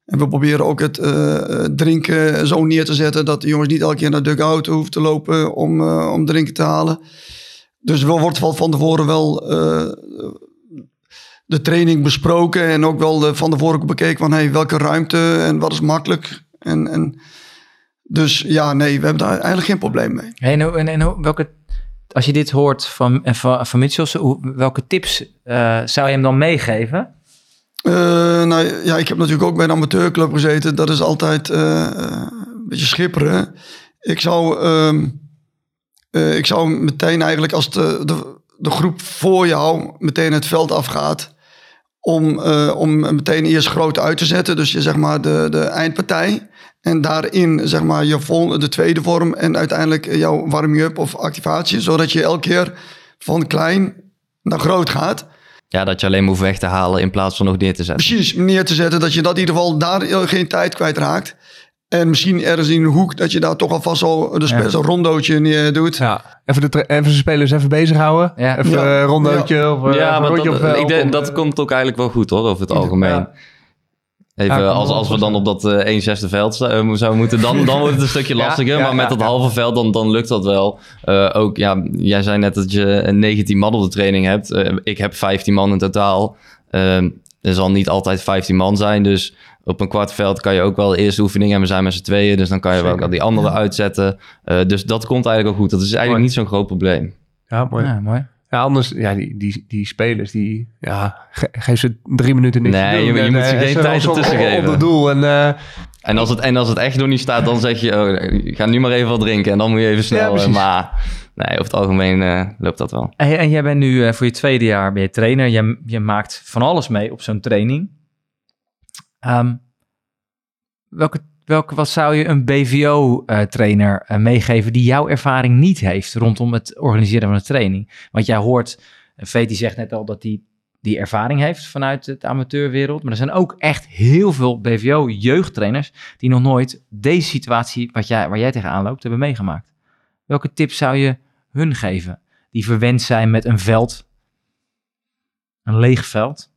En we proberen ook het eh, eh, drinken zo neer te zetten dat de jongens niet elke keer naar de dugout hoeven te lopen om, om drinken te halen. Dus wel wordt van tevoren wel de training besproken en ook wel van tevoren bekeken van hey, welke ruimte en wat is makkelijk. En, en, dus ja, nee, we hebben daar eigenlijk geen probleem mee. Hey, en, welke, als je dit hoort van, van, van Mitchell, welke tips eh, zou je hem dan meegeven? Eh, nou ja, ik heb natuurlijk ook bij een amateurclub gezeten. Dat is altijd eh, een beetje schipperen. Ik zou, ehm, eh, ik zou meteen eigenlijk als de, de, de groep voor jou meteen het veld afgaat... om, om meteen eerst groot uit te zetten. Dus je zeg maar de, de eindpartij. En daarin zeg maar je vol, de tweede vorm en uiteindelijk jouw warming-up of activatie. Zodat je elke keer van klein naar groot gaat. Ja, dat je alleen maar hoeft weg te halen in plaats van nog neer te zetten. Precies, neer te zetten. Dat je dat in ieder geval daar geen tijd kwijtraakt. En misschien ergens in een hoek dat je daar toch alvast zo dus Ja. zo'n rondootje neer doet. ja, even de, even de spelers even bezighouden. Ja. Even Ja. een rondootje of eh, Ja, even maar dat, op, eh, ik denk, op, dat eh, komt ook eigenlijk wel goed hoor, over het algemeen. Even, Ja, als, als we dan op dat eh 1 zesde veld eh, zouden moeten, dan, dan wordt het een stukje <laughs> lastiger. ja, maar met ja, dat ja. halve veld, dan, dan lukt dat wel. Eh, ook, ja, jij zei net dat je een 19 man op de training hebt. Ik heb 15 man in totaal. Er zal niet altijd 15 man zijn, dus op een kwart veld kan je ook wel de eerste oefening en we zijn met z'n tweeën, dus dan kan je wel ook al die andere uitzetten. Eh, dus dat komt eigenlijk wel goed. Dat is eigenlijk Mooi. niet zo'n groot probleem. Ja, mooi. Ja, mooi. Ja, anders, ja, die, die, die spelers, die, ja, ge- geef ze drie minuten niks Nee, te doen. je- je En, moet eh, ze geen tijd op- ertussen op- Op geven. het doel en... eh, En als het, en als het echt nog niet staat, dan zeg je, oh, ga nu maar even wat drinken. En dan moet je even snel. Ja, eh, maar nee, over het algemeen eh, loopt dat wel. Hey, en jij bent nu eh, voor je tweede jaar ben je trainer. Je, je maakt van alles mee op zo'n training. Ehm, welke, welke, wat zou je een BVO-trainer eh, meegeven die jouw ervaring niet heeft rondom het organiseren van een training? Want jij hoort, Veti zegt net al dat hij die ervaring heeft vanuit het amateurwereld. Maar er zijn ook echt heel veel BVO-jeugdtrainers die nog nooit deze situatie wat jij, waar jij tegenaan loopt hebben meegemaakt. Welke tips zou je hun geven die verwend zijn met een veld, een leeg veld?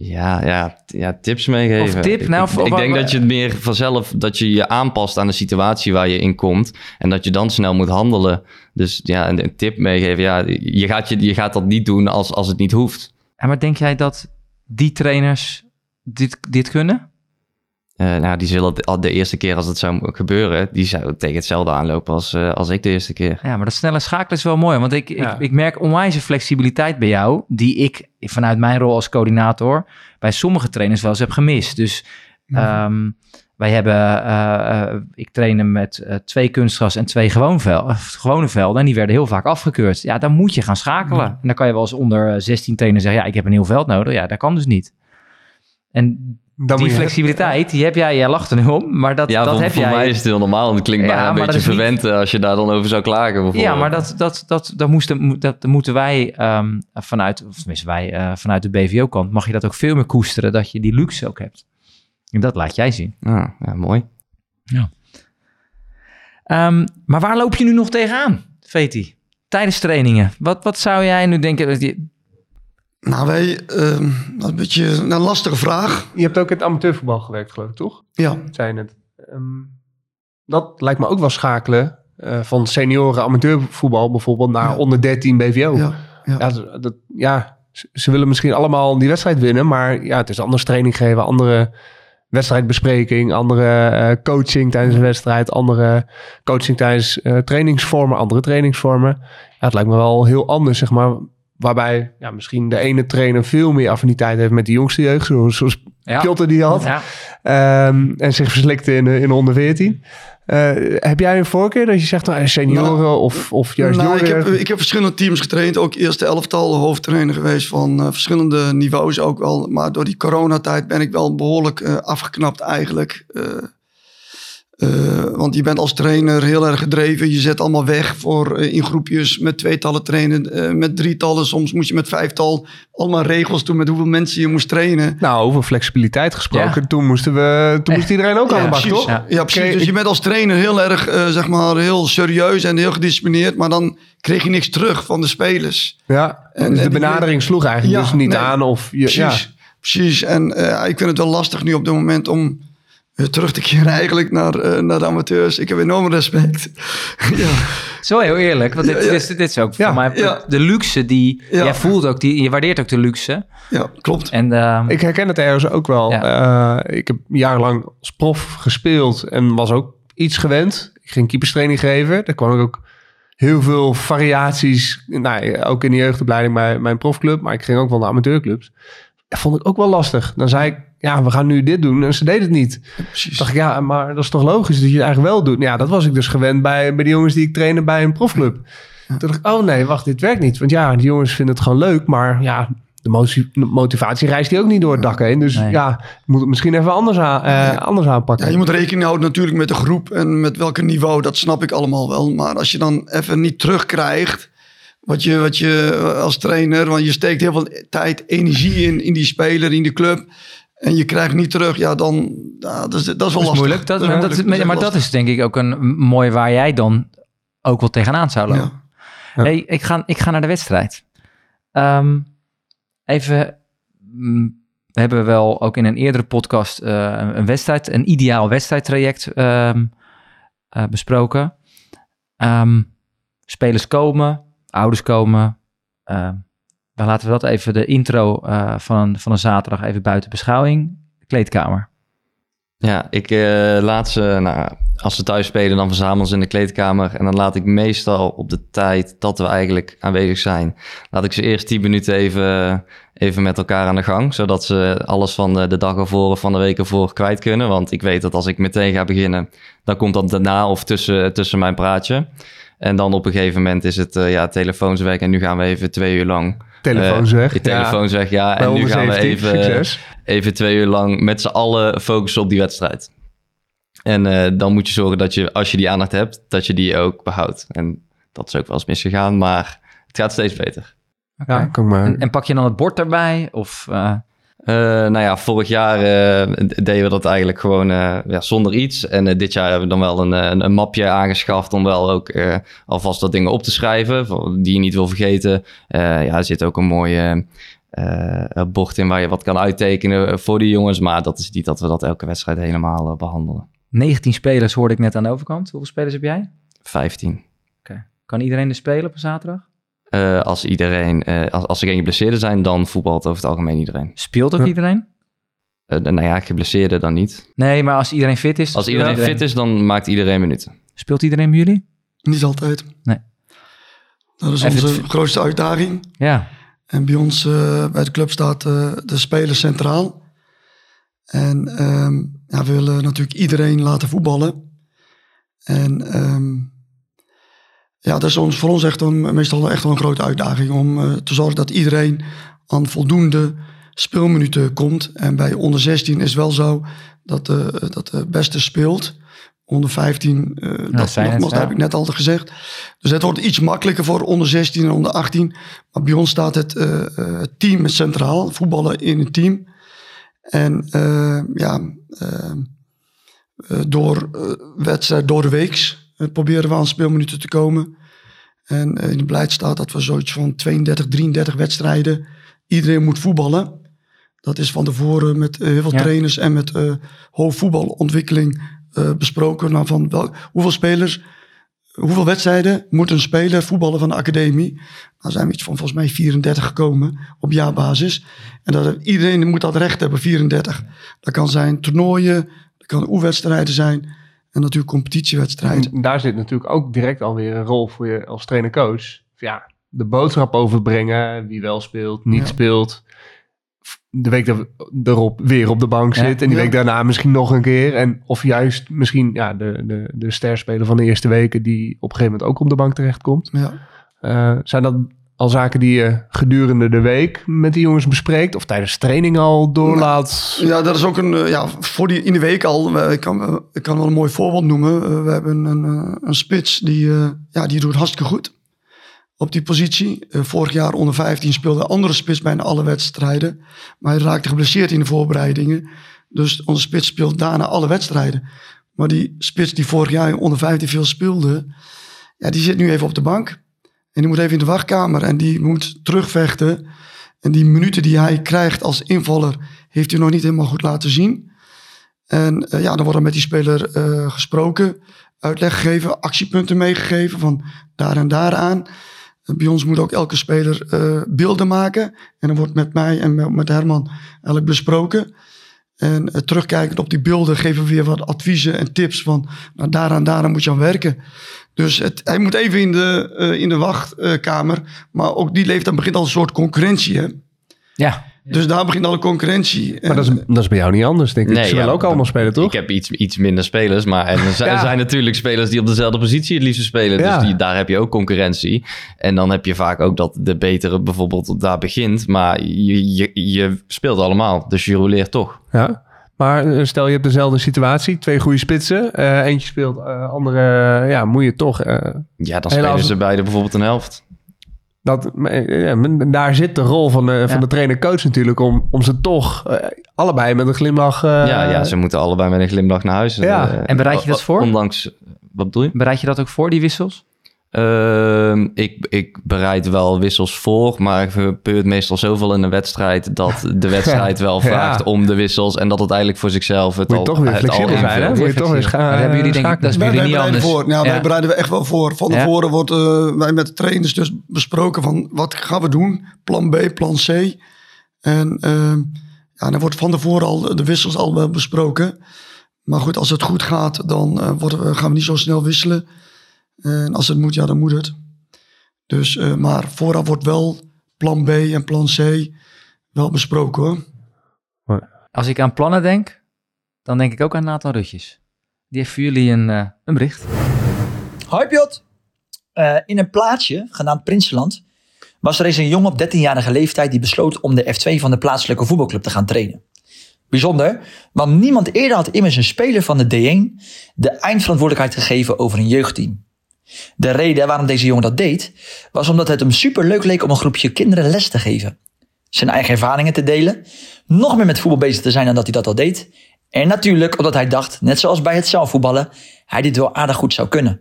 Ja, ja, ja tips meegeven. Of tip, nou, ik, ik denk dat je het meer vanzelf, dat je je aanpast aan de situatie waar je in komt. En dat je dan snel moet handelen. Dus ja, een, een tip meegeven. Ja, je gaat, je, je gaat dat niet doen als, als het niet hoeft. Ja, maar denk jij dat die trainers dit, dit kunnen? Eh, nou, die zullen de eerste keer als het zou gebeuren, die zou tegen hetzelfde aanlopen als, eh, als ik de eerste keer. Ja, maar dat snelle schakelen is wel mooi. Want ik, Ja. ik, ik merk onwijze flexibiliteit bij jou, die ik vanuit mijn rol als coördinator bij sommige trainers wel eens heb gemist. Dus ehm, wij hebben, eh, eh, ik trainde met eh, twee kunstgras en twee gewoon vel, gewone velden. En die werden heel vaak afgekeurd. Ja, dan moet je gaan schakelen. En dan kan je wel eens onder eh, 16 trainen zeggen, ja, ik heb een heel veld nodig. Ja, dat kan dus niet. En Dan die flexibiliteit, die heb jij, jij lacht er nu om, maar dat, Ja, dat voor, heb voor jij. mij is het heel normaal. En het klinkt Ja, bijna een beetje niet- verwend eh, als je daar dan over zou klagen. bijvoorbeeld. Ja, maar dat, dat, dat, dat, moesten, dat moeten wij ehm, vanuit, of tenminste wij eh, vanuit de BVO-kant, mag je dat ook veel meer koesteren, dat je die luxe ook hebt. En dat laat jij zien. Ah, ja, mooi. Ehm, maar waar loop je nu nog tegenaan, Veti? Tijdens trainingen. Wat, wat zou jij nu denken? Nou, wij, ehm, dat is een beetje een lastige vraag. Je hebt ook in het amateurvoetbal gewerkt, geloof ik, toch? Ja, Zei je net. Ehm, dat lijkt me ook wel schakelen. eh, van senioren amateurvoetbal bijvoorbeeld naar Ja. onder 13 BVO. ja, ja. Ja, dat, ja, ze- ze willen misschien allemaal die wedstrijd winnen, maar ja, het is anders training geven, andere wedstrijdbespreking, andere eh, coaching tijdens een wedstrijd, andere coaching tijdens eh, trainingsvormen, andere trainingsvormen. Ja, het lijkt me wel heel anders, zeg maar, waarbij ja, misschien de ene trainer veel meer affiniteit heeft met de jongste jeugd, zoals, zoals Ja. Piotr die had, Ja. Ehm, en zich verslikte in, in de onder 14. Eh, heb jij een voorkeur dat je zegt, nou, senioren of, of juist Nou, ik, jongeren? heb, ik heb verschillende teams getraind. Ook eerste elftal, hoofdtrainer geweest van eh, verschillende niveaus ook wel. Maar door die coronatijd ben ik wel behoorlijk eh, afgeknapt eigenlijk. Eh, want je bent als trainer heel erg gedreven. Je zet allemaal weg voor eh, in groepjes met tweetallen trainen. eh, met drietallen, soms moest je met vijftal. Allemaal regels doen met hoeveel mensen je moest trainen. Nou, over flexibiliteit gesproken. Ja. Toen, moesten we, toen moest iedereen ook aan de bak, precies. toch? Ja. Ja, precies. Kreeg- Dus je bent als trainer heel erg, eh, zeg maar, heel serieus en heel gedisciplineerd. Maar dan kreeg je niks terug van de spelers. Ja, En- dus en de die- benadering sloeg eigenlijk Ja, dus niet nee. aan. Of je, Precies, ja. precies. En eh, ik vind het wel lastig nu op dit moment om terug te keren eigenlijk naar, eh, naar de amateurs. Ik heb enorm respect. <laughs> ja. Zo heel eerlijk, want dit, Ja, ja. Dit, is, dit is ook Ja, voor mij ja. de luxe die... Ja. Jij voelt ook, die, je waardeert ook de luxe. ja, klopt. En ehm, Ik herken het ergens ook wel. Eh, ik heb jarenlang als prof gespeeld en was ook iets gewend. Ik ging keeperstraining geven. Daar kwam ik ook heel veel variaties. Nou, ook in de jeugdopleiding bij mijn profclub, maar ik ging ook wel naar amateurclubs. Dat vond ik ook wel lastig. Dan zei ik, ja, we gaan nu dit doen. En ze deden het niet. Precies. dacht ik, ja, maar dat is toch logisch dat je het eigenlijk wel doet. Ja, dat was ik dus gewend bij, bij de jongens die ik trainde bij een profclub. Toen dacht ik, oh nee, wacht, dit werkt niet. Want ja, die jongens vinden het gewoon leuk, maar ja, de de motivatie reist die ook niet door het dak heen. Dus Nee. ja, moet het misschien even anders, aan, eh, anders aanpakken. Ja, je moet rekening houden natuurlijk met de groep en met welke niveau. Dat snap ik allemaal wel. Maar als je dan even niet terugkrijgt wat je, wat je eh, als trainer... want je steekt heel veel tijd, energie in, in die speler, in die club... en je krijgt niet terug, ja, dan... Dat, is, dat is wel dat is lastig. moeilijk. Dat, is maar, moeilijk. dat, is- maar dat is denk ik ook een mooi waar jij dan ook wel tegenaan zou lopen. Ja. Ja. Hey, ik, ga, ik ga naar de wedstrijd. Ehm, even, mm, we hebben wel ook in een eerdere podcast eh, een, een wedstrijd, een ideaal wedstrijdtraject ehm, eh, besproken. Ehm, spelers komen, ouders komen. Dan laten we dat even de intro eh, van, van een zaterdag even buiten beschouwing. Kleedkamer. Ja, ik eh, laat ze, nou, als ze thuis spelen, dan verzamelen ze in de kleedkamer. En dan laat ik meestal op de tijd dat we eigenlijk aanwezig zijn, laat ik ze eerst 10 minuten even, even met elkaar aan de gang. Zodat ze alles van de, de dag ervoor of van de week ervoor kwijt kunnen. Want ik weet dat als ik meteen ga beginnen, dan komt dat daarna of tussen, tussen mijn praatje. En dan op een gegeven moment is het uh, ja, telefoons weg en nu gaan we even twee uur lang Telefoons uh, weg. Je telefoons ja. weg, ja. Bij En nu gaan we 117, even, succes. even twee uur lang met z'n allen focussen op die wedstrijd. En eh, dan moet je zorgen dat je, als je die aandacht hebt, dat je die ook behoudt. En dat is ook wel eens misgegaan, maar het gaat steeds beter. Oké. Ja, ik maar. En, en pak je dan het bord erbij? Of, eh, Eh, nou ja, vorig jaar eh, deden we dat eigenlijk gewoon eh, ja, zonder iets. En dit jaar hebben we dan wel een, een, een mapje aangeschaft om wel ook alvast dat dingen op te schrijven, die je niet wil vergeten. Ja, er zit ook een mooie bord in waar je wat kan uittekenen voor die jongens. Maar dat is niet dat we dat elke wedstrijd helemaal eh, behandelen. 19 spelers hoorde ik net aan de overkant. Hoeveel spelers heb jij? 15. Kan iedereen er spelen op een zaterdag? Eh, als, iedereen, eh, als, als er geen geblesseerden zijn, dan voetbalt over het algemeen iedereen. Speelt ook Ja. iedereen? Eh, nou ja, geblesseerden dan niet. Nee, maar als iedereen fit is... Als iedereen fit is, dan maakt iedereen minuten. Speelt iedereen bij jullie? Niet altijd. Nee. Dat is onze grootste uitdaging. Ja. En bij ons eh, bij de club staat eh, de speler centraal. En ehm, ja, we willen natuurlijk iedereen laten voetballen. En ehm, ja, dat is ons, voor ons echt een, meestal echt wel een grote uitdaging om eh, te zorgen dat iedereen aan voldoende speelminuten komt. En bij onder 16 is wel zo dat de, dat de beste speelt. Onder 15, eh dat, zijn het, nogmaals, dat heb ik net al gezegd. Dus het wordt iets makkelijker voor onder 16 en onder 18. Maar bij ons staat het eh, eh, team centraal, voetballen in een team. En eh, ja, eh, eh, door eh, wedstrijd, door de weeks proberen we aan speelminuten te komen. En eh, in het beleid staat dat we zoiets van 32, 33 wedstrijden iedereen moet voetballen. Dat is van tevoren met eh, heel veel Ja. trainers en met eh hoofdvoetbalontwikkeling besproken. Nou, van wel, hoeveel spelers, hoeveel wedstrijden moet een speler voetballen van de academie? Nou zijn we iets van volgens mij 34 gekomen op jaarbasis. En dat, iedereen moet dat recht hebben, 34. Dat kan zijn toernooien, dat kan oefenwedstrijden zijn en natuurlijk competitiewedstrijden. En daar zit natuurlijk ook direct alweer een rol voor je als trainer-coach. Ja, de boodschap overbrengen, wie wel speelt, niet Ja. speelt. De week er- erop weer op de bank Ja. zit en die week daarna misschien nog een keer. En of juist misschien ja, de, de, de sterspeler van de eerste weken die op een gegeven moment ook op de bank terechtkomt. Ja. Eh, zijn dat al zaken die je gedurende de week met die jongens bespreekt? Of tijdens training al doorlaat? Ja, dat is ook een, eh, ja, voor die in de week al. Ik kan, eh, ik kan wel een mooi voorbeeld noemen. Eh, We hebben een, een spits die, ja, die doet hartstikke goed op die positie. Vorig jaar onder 15 speelde andere spits bijna alle wedstrijden. Maar hij raakte geblesseerd in de voorbereidingen. Dus onze spits speelt daarna alle wedstrijden. Maar die spits die vorig jaar onder 15 veel speelde, ja, die zit nu even op de bank. En die moet even in de wachtkamer en die moet terugvechten. En die minuten die hij krijgt als invaller, heeft hij nog niet helemaal goed laten zien. En eh, ja, dan wordt er met die speler eh, gesproken, uitleg gegeven, actiepunten meegegeven van daar en daar aan. Eh, bij ons moet ook elke speler beelden maken. En dan wordt met mij en met- Herman eigenlijk besproken. En terugkijkend op die beelden geven we weer wat adviezen en tips van nou, daaraan, daaraan moet je aan werken. Dus het, hij moet even in de, eh, in de wachtkamer. maar ook die leeftijd begint al een soort concurrentie. Hè? Ja. Dus daar begint al een concurrentie. Maar dat is, dat is bij jou niet anders, denk ik. Nee, Ze willen ja, ook allemaal spelen, toch? Ik heb iets, iets minder spelers, maar en er, <laughs> zijn, Ja. zijn natuurlijk spelers die op dezelfde positie het liefst spelen. Ja. Dus die, daar heb je ook concurrentie. En dan heb je vaak ook dat de betere bijvoorbeeld daar begint. Maar je, je, je speelt allemaal, dus je roleert toch. Ja. Maar eh, stel je hebt dezelfde situatie, twee goede spitsen. eh, eentje speelt, eh, andere ja, moet je toch. eh, Ja, dan Helaas- spelen ze beide bijvoorbeeld een helft. dat, ja, daar zit de rol van de, van de trainer-coach natuurlijk om, om ze toch allebei met een glimlach. eh, ja, ja, ze moeten allebei met een glimlach naar huis. Ja. En bereid je dat voor? Ondanks, wat bedoel je? Bereid je dat ook voor, die wissels? Ehm, ik, ik bereid wel wissels voor, maar er gebeurt meestal zoveel in een wedstrijd dat de <laughs> wedstrijd wel Ja. vraagt om de wissels en dat het eigenlijk voor zichzelf het Moet je al, toch weer het al flexibel zijn, hè? Moet je toch weer flexibel. scha- Maar hebben jullie denk ik- dat is bij jullie wij niet bereiden anders. voor. Nou, Ja. wij bereiden we echt wel voor. Van Ja. tevoren wordt eh, wij met de trainers dus besproken van wat gaan we doen? Plan B, plan C. En eh, ja, dan wordt van tevoren al de wissels al wel besproken. Maar goed, als het goed gaat, dan eh, worden we, gaan we niet zo snel wisselen. En als het moet, ja, dan moet het. Dus, eh, maar vooraf wordt wel plan B en plan C wel besproken hoor. Als ik aan plannen denk, dan denk ik ook aan Nathan Rutjes. Die heeft voor jullie een, eh, een bericht. Hoi Piot! Eh, in een plaatsje, genaamd Prinsenland, was er eens een jongen op 13-jarige leeftijd die besloot om de F2 van de plaatselijke voetbalclub te gaan trainen. Bijzonder, want niemand eerder had immers een speler van de D1 de eindverantwoordelijkheid gegeven over een jeugdteam. De reden waarom deze jongen dat deed, was omdat het hem superleuk leek om een groepje kinderen les te geven. Zijn eigen ervaringen te delen, nog meer met voetbal bezig te zijn dan dat hij dat al deed. En natuurlijk omdat hij dacht, net zoals bij het zaalvoetballen, hij dit wel aardig goed zou kunnen.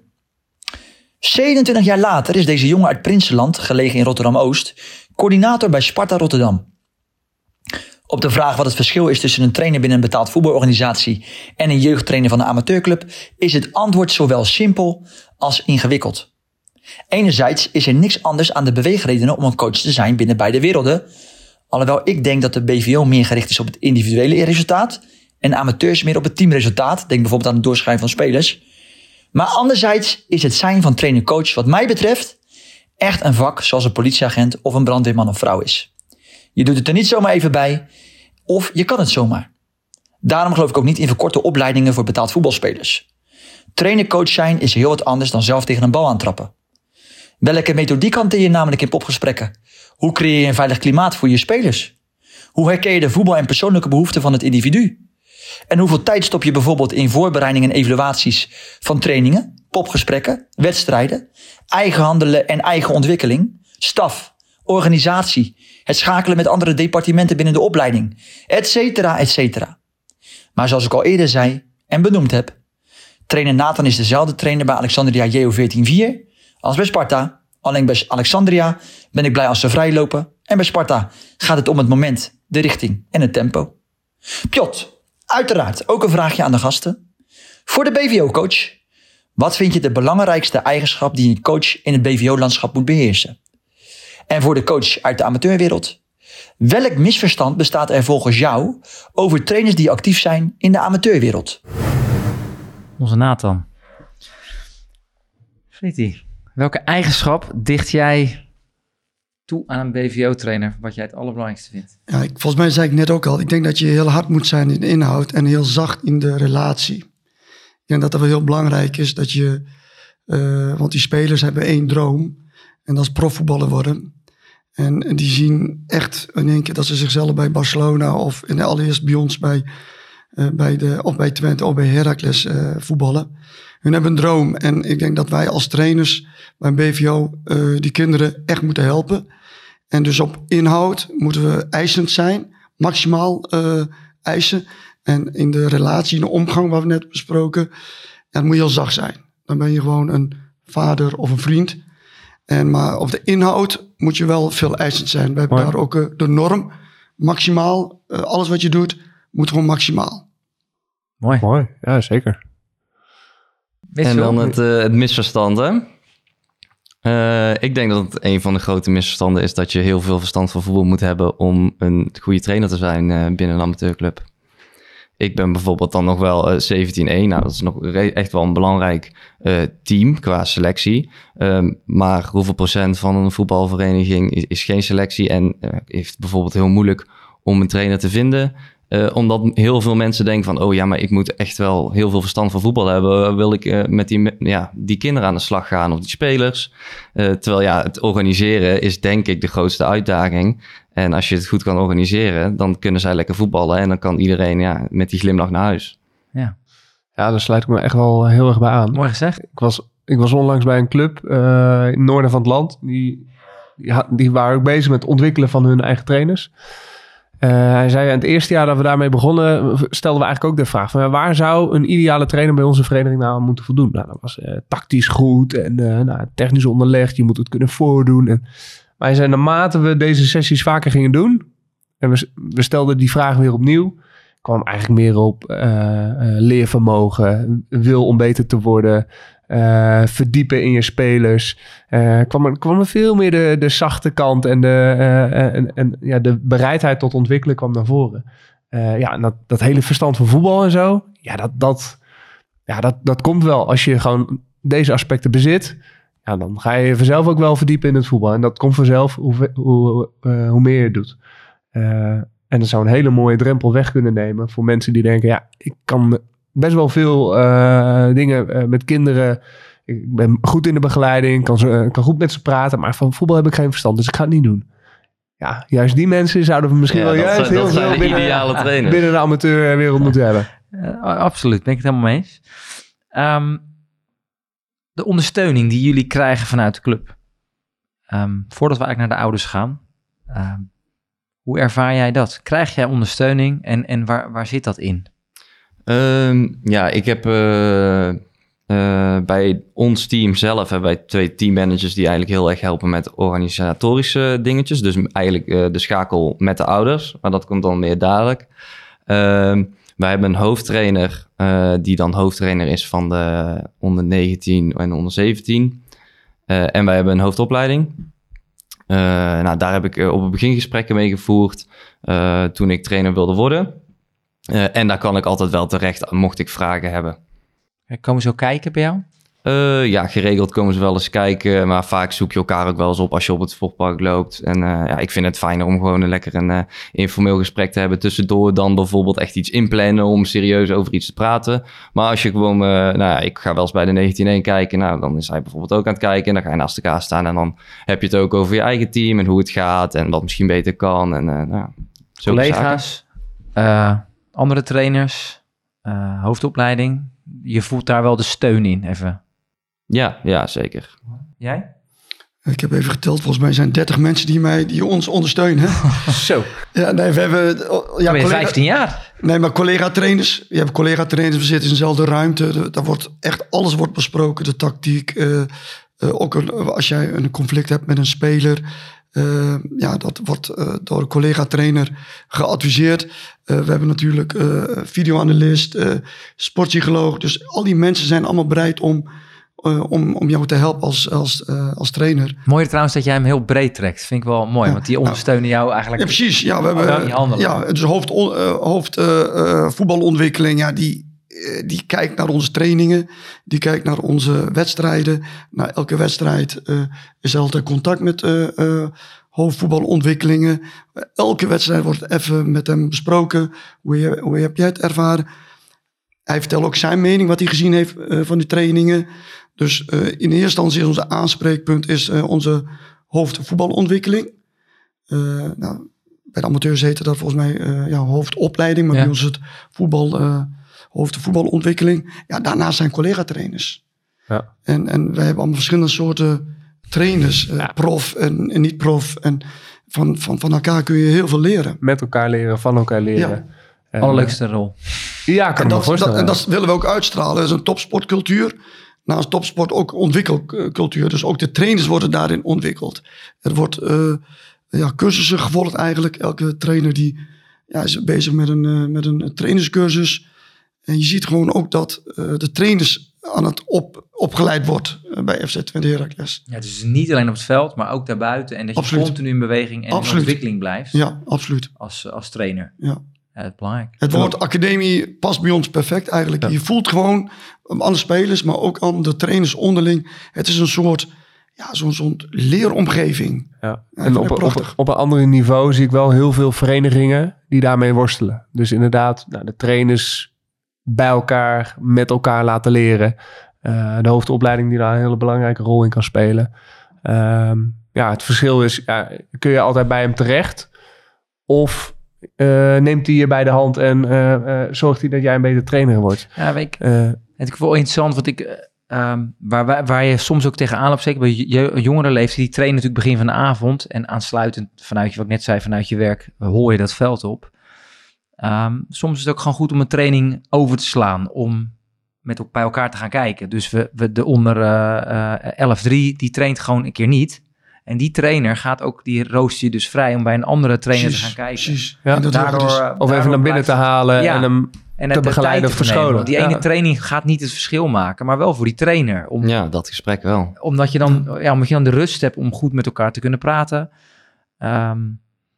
27 jaar later is deze jongen uit Prinsenland, gelegen in Rotterdam-Oost, coördinator bij Sparta Rotterdam. Op de vraag wat het verschil is tussen een trainer binnen een betaald voetbalorganisatie en een jeugdtrainer van een amateurclub, is het antwoord zowel simpel als ingewikkeld. Enerzijds is er niks anders aan de beweegredenen om een coach te zijn binnen beide werelden, alhoewel ik denk dat de BVO meer gericht is op het individuele resultaat en amateurs meer op het teamresultaat, denk bijvoorbeeld aan het doorschrijven van spelers. Maar anderzijds is het zijn van trainer-coach wat mij betreft echt een vak zoals een politieagent of een brandweerman of vrouw is. Je doet het er niet zomaar even bij, of je kan het zomaar. Daarom geloof ik ook niet in verkorte opleidingen voor betaald voetbalspelers. Trainer-coach zijn is heel wat anders dan zelf tegen een bal aantrappen. Welke methodiek hanteer je namelijk in popgesprekken? Hoe creëer je een veilig klimaat voor je spelers? Hoe herken je de voetbal- en persoonlijke behoeften van het individu? En hoeveel tijd stop je bijvoorbeeld in voorbereiding en evaluaties van trainingen, popgesprekken, wedstrijden, eigen handelen en eigen ontwikkeling, staf, organisatie, het schakelen met andere departementen binnen de opleiding, et cetera, et cetera. Maar zoals ik al eerder zei en benoemd heb, trainer Nathan is dezelfde trainer bij Alexandria JO 14-4 als bij Sparta. Alleen bij Alexandria ben ik blij als ze vrijlopen en bij Sparta gaat het om het moment, de richting en het tempo. Pjot, uiteraard ook een vraagje aan de gasten. Voor de BVO-coach, wat vind je de belangrijkste eigenschap die een coach in het BVO-landschap moet beheersen? En voor de coach uit de amateurwereld, welk misverstand bestaat er volgens jou over trainers die actief zijn in de amateurwereld? Onze Nathan. Freddy, welke eigenschap dicht jij toe aan een BVO-trainer, wat jij het allerbelangrijkste vindt? Ja, ik, volgens mij zei ik net ook al, ik denk dat je heel hard moet zijn in de inhoud en heel zacht in de relatie. Ik denk dat dat wel heel belangrijk is, dat je, eh, want die spelers hebben één droom en dat is profvoetballer worden. En, en die zien echt in één keer dat ze zichzelf bij Barcelona of in de allereerst bij ons bij, eh, bij de, of bij Twente of bij Heracles eh, voetballen. Hun hebben een droom en ik denk dat wij als trainers bij BVO eh, die kinderen echt moeten helpen. En dus op inhoud moeten we eisend zijn, maximaal eisen. En in de relatie, in de omgang waar we net besproken, dan moet je heel zacht zijn. Dan ben je gewoon een vader of een vriend. En, maar op de inhoud moet je wel veel eisend zijn. We hebben Mooi. daar ook eh, de norm, maximaal. eh, alles wat je doet, moet gewoon maximaal. Mooi. Mooi, ja zeker. En dan het, eh, het misverstand, hè? Eh, ik denk dat het een van de grote misverstanden is dat je heel veel verstand van voetbal moet hebben om een goede trainer te zijn eh, binnen een amateurclub. Ik ben bijvoorbeeld dan nog wel eh 17-1. Nou, dat is nog echt wel een belangrijk eh, team qua selectie. Ehm, maar hoeveel procent van een voetbalvereniging is, geen selectie en eh, heeft bijvoorbeeld heel moeilijk om een trainer te vinden? Eh, omdat heel veel mensen denken van, oh ja, maar ik moet echt wel heel veel verstand van voetbal hebben. Wil ik eh, met die, ja, die kinderen aan de slag gaan of die spelers? Eh, terwijl ja, het organiseren is denk ik de grootste uitdaging. En als je het goed kan organiseren, dan kunnen zij lekker voetballen. En dan kan iedereen ja, met die glimlach naar huis. Ja, Ja, daar sluit ik me echt wel heel erg bij aan. mooi gezegd. Ik was, ik was onlangs bij een club eh, in het noorden van het land. Die, die, had- die waren ook bezig met het ontwikkelen van hun eigen trainers. Eh, hij zei, in het eerste jaar dat we daarmee begonnen, stelden we eigenlijk ook de vraag van waar zou een ideale trainer bij onze vereniging nou aan moeten voldoen? Nou, dat was eh, tactisch goed en eh, nou, technisch onderlegd, je moet het kunnen voordoen. En, maar zei, naarmate we deze sessies vaker gingen doen, en we, we stelden die vraag weer opnieuw, kwam eigenlijk meer op eh, eh, leervermogen, wil om beter te worden, eh, verdiepen in je spelers. Kwam, er, kwam er veel meer de, de zachte kant en, de, en, en ja, de bereidheid tot ontwikkelen kwam naar voren. Ja, en dat, dat hele verstand van voetbal en zo, ja, dat, dat, ja, dat, dat komt wel als je gewoon deze aspecten bezit. Ja, dan ga je vanzelf ook wel verdiepen in het voetbal. En dat komt vanzelf hoe, hoe, eh, hoe meer je het doet. Eh, en dat zou een hele mooie drempel weg kunnen nemen voor mensen die denken: ja, ik kan best wel veel eh, dingen eh, met kinderen. Ik ben goed in de begeleiding, kan, ze, kan goed met ze praten, maar van voetbal heb ik geen verstand, dus ik ga het niet doen. ja, juist die mensen zouden we misschien Ja, wel juist zijn- heel veel binnen, ideale trainers. binnen de amateurwereld moeten hebben. Absoluut, ben ik het helemaal mee eens. Ehm, de ondersteuning die jullie krijgen vanuit de club. Ehm, voordat we eigenlijk naar de ouders gaan. ehm, hoe ervaar jij dat? Krijg jij ondersteuning en, en waar, waar zit dat in? Ehm, ja, ik heb eh, eh, bij ons team zelf hebben wij twee teammanagers die eigenlijk heel erg helpen met organisatorische dingetjes. Dus eigenlijk eh, de schakel met de ouders, maar dat komt dan meer dadelijk. Wij hebben een hoofdtrainer eh, die dan hoofdtrainer is van de onder 19 en onder 17. Eh, en wij hebben een hoofdopleiding. Eh, nou, daar heb ik op het begin gesprekken mee gevoerd toen ik trainer wilde worden. En daar kan ik altijd wel terecht, mocht ik vragen hebben. Komen ze ook kijken bij jou? Eh, ja, geregeld komen ze wel eens kijken, maar vaak zoek je elkaar ook wel eens op als je op het sportpark loopt. En eh, ja, ik vind het fijner om gewoon een lekker een eh, informeel gesprek te hebben tussendoor dan bijvoorbeeld echt iets inplannen om serieus over iets te praten. Maar als je gewoon, nou ja, ik ga wel eens bij de 19-1 kijken, nou dan is hij bijvoorbeeld ook aan het kijken en dan ga je naast elkaar staan en dan heb je het ook over je eigen team en hoe het gaat en wat misschien beter kan en nou. Collega's, andere trainers, hoofdopleiding. Je voelt daar wel de steun in, even. Ja, ja, zeker. Jij? Ik heb even geteld, volgens mij zijn 30 mensen die, mij, die ons ondersteunen. hè. <laughs> Zo, ja, nee, we hebben... oh, Ja, ben je collega- 15 jaar. Nee, maar collega-trainers. Je hebt collega-trainers, we zitten in dezelfde ruimte. Daar wordt echt alles wordt besproken. De tactiek. eh, eh, ook een- als jij een conflict hebt met een speler. eh, ja, dat wordt eh, door een collega-trainer geadviseerd. Eh, we hebben natuurlijk eh videoanalist, eh sportpsycholoog. Dus al die mensen zijn allemaal bereid om, eh, om, om jou te helpen als, als, eh, als trainer. Mooi trouwens dat jij hem heel breed trekt. Vind ik wel mooi, Ja. want die ondersteunen jou eigenlijk. Ja, precies. Ja, we hebben ja, dus hoofd, eh, hoofd voetbalontwikkeling, ja, die, die kijkt naar onze trainingen, die kijkt naar onze wedstrijden. Na elke wedstrijd eh, is altijd contact met eh, eh, hoofdvoetbalontwikkelingen. Elke wedstrijd wordt even met hem besproken. Hoe, je- hoe heb jij het ervaren? Hij vertelt ook zijn mening, wat hij gezien heeft van die trainingen. Dus eh, in eerste instantie is onze aanspreekpunt is, eh, onze hoofdvoetbalontwikkeling. Eh, nou, bij de amateurs heette dat volgens mij eh, ja, hoofdopleiding, maar Ja. bij ons is het voetbal, eh hoofdvoetbalontwikkeling. Ja, daarnaast zijn collega-trainers. Ja. En, en wij hebben allemaal verschillende soorten trainers, eh, Ja. prof en, en niet-prof. En van, van, van elkaar kun je heel veel leren. Met elkaar leren, van elkaar leren. En, Allerleukste rol. Ja, kan En ik me dat, voorstellen. dat, en dat willen we ook uitstralen. Dat is een topsportcultuur. Naast topsport ook ontwikkelcultuur. Dus ook de trainers worden daarin ontwikkeld. Er wordt eh, ja, cursussen gevolgd eigenlijk. Elke trainer die, ja, is bezig met een, eh, met een trainerscursus. En je ziet gewoon ook dat eh, de trainers aan het op, opgeleid wordt bij FC Twente Heracles. Ja, dus niet alleen op het veld, maar ook daarbuiten. En dat je Absoluut. continu in beweging en in ontwikkeling blijft Ja, absoluut. als, als trainer. Ja. Belangrijk. Het woord academie past bij ons perfect eigenlijk. Ja. Je voelt gewoon aan de spelers, maar ook aan de trainers onderling. Het is een soort, ja, zo'n zo'n leeromgeving. Ja. Ja, en op, het op, op een ander niveau zie ik wel heel veel verenigingen die daarmee worstelen. Dus inderdaad, nou, de trainers bij elkaar, met elkaar laten leren. Eh, de hoofdopleiding die daar een hele belangrijke rol in kan spelen. Ehm, ja, het verschil is, ja, kun je altijd bij hem terecht? Of neemt hij je bij de hand en eh, eh, zorgt hij dat jij een betere trainer wordt? Ja, weet ik, Eh, het is wel interessant, want ik, eh, ehm, waar, waar, je soms ook tegenaan loopt, zeker bij je, jongere leeftijd, die trainen natuurlijk begin van de avond en aansluitend vanuit je, wat ik net zei, vanuit je werk, eh, hol je dat veld op. Ehm, soms is het ook gewoon goed om een training over te slaan, om met bij elkaar te gaan kijken. Dus we, we de onder eh eh 11-3, die traint gewoon een keer niet. En die trainer gaat ook, die roost je dus vrij om bij een andere trainer te gaan kijken. Precies. Ja, Daardoor, dus- of even naar binnen te halen Ja. en hem en te begeleiden of verscholen. Want Die ene Ja. training gaat niet het verschil maken, maar wel voor die trainer. Om, Ja, dat gesprek wel. Omdat je dan, ja, omdat je dan de rust hebt om goed met elkaar te kunnen praten. Ehm, ja,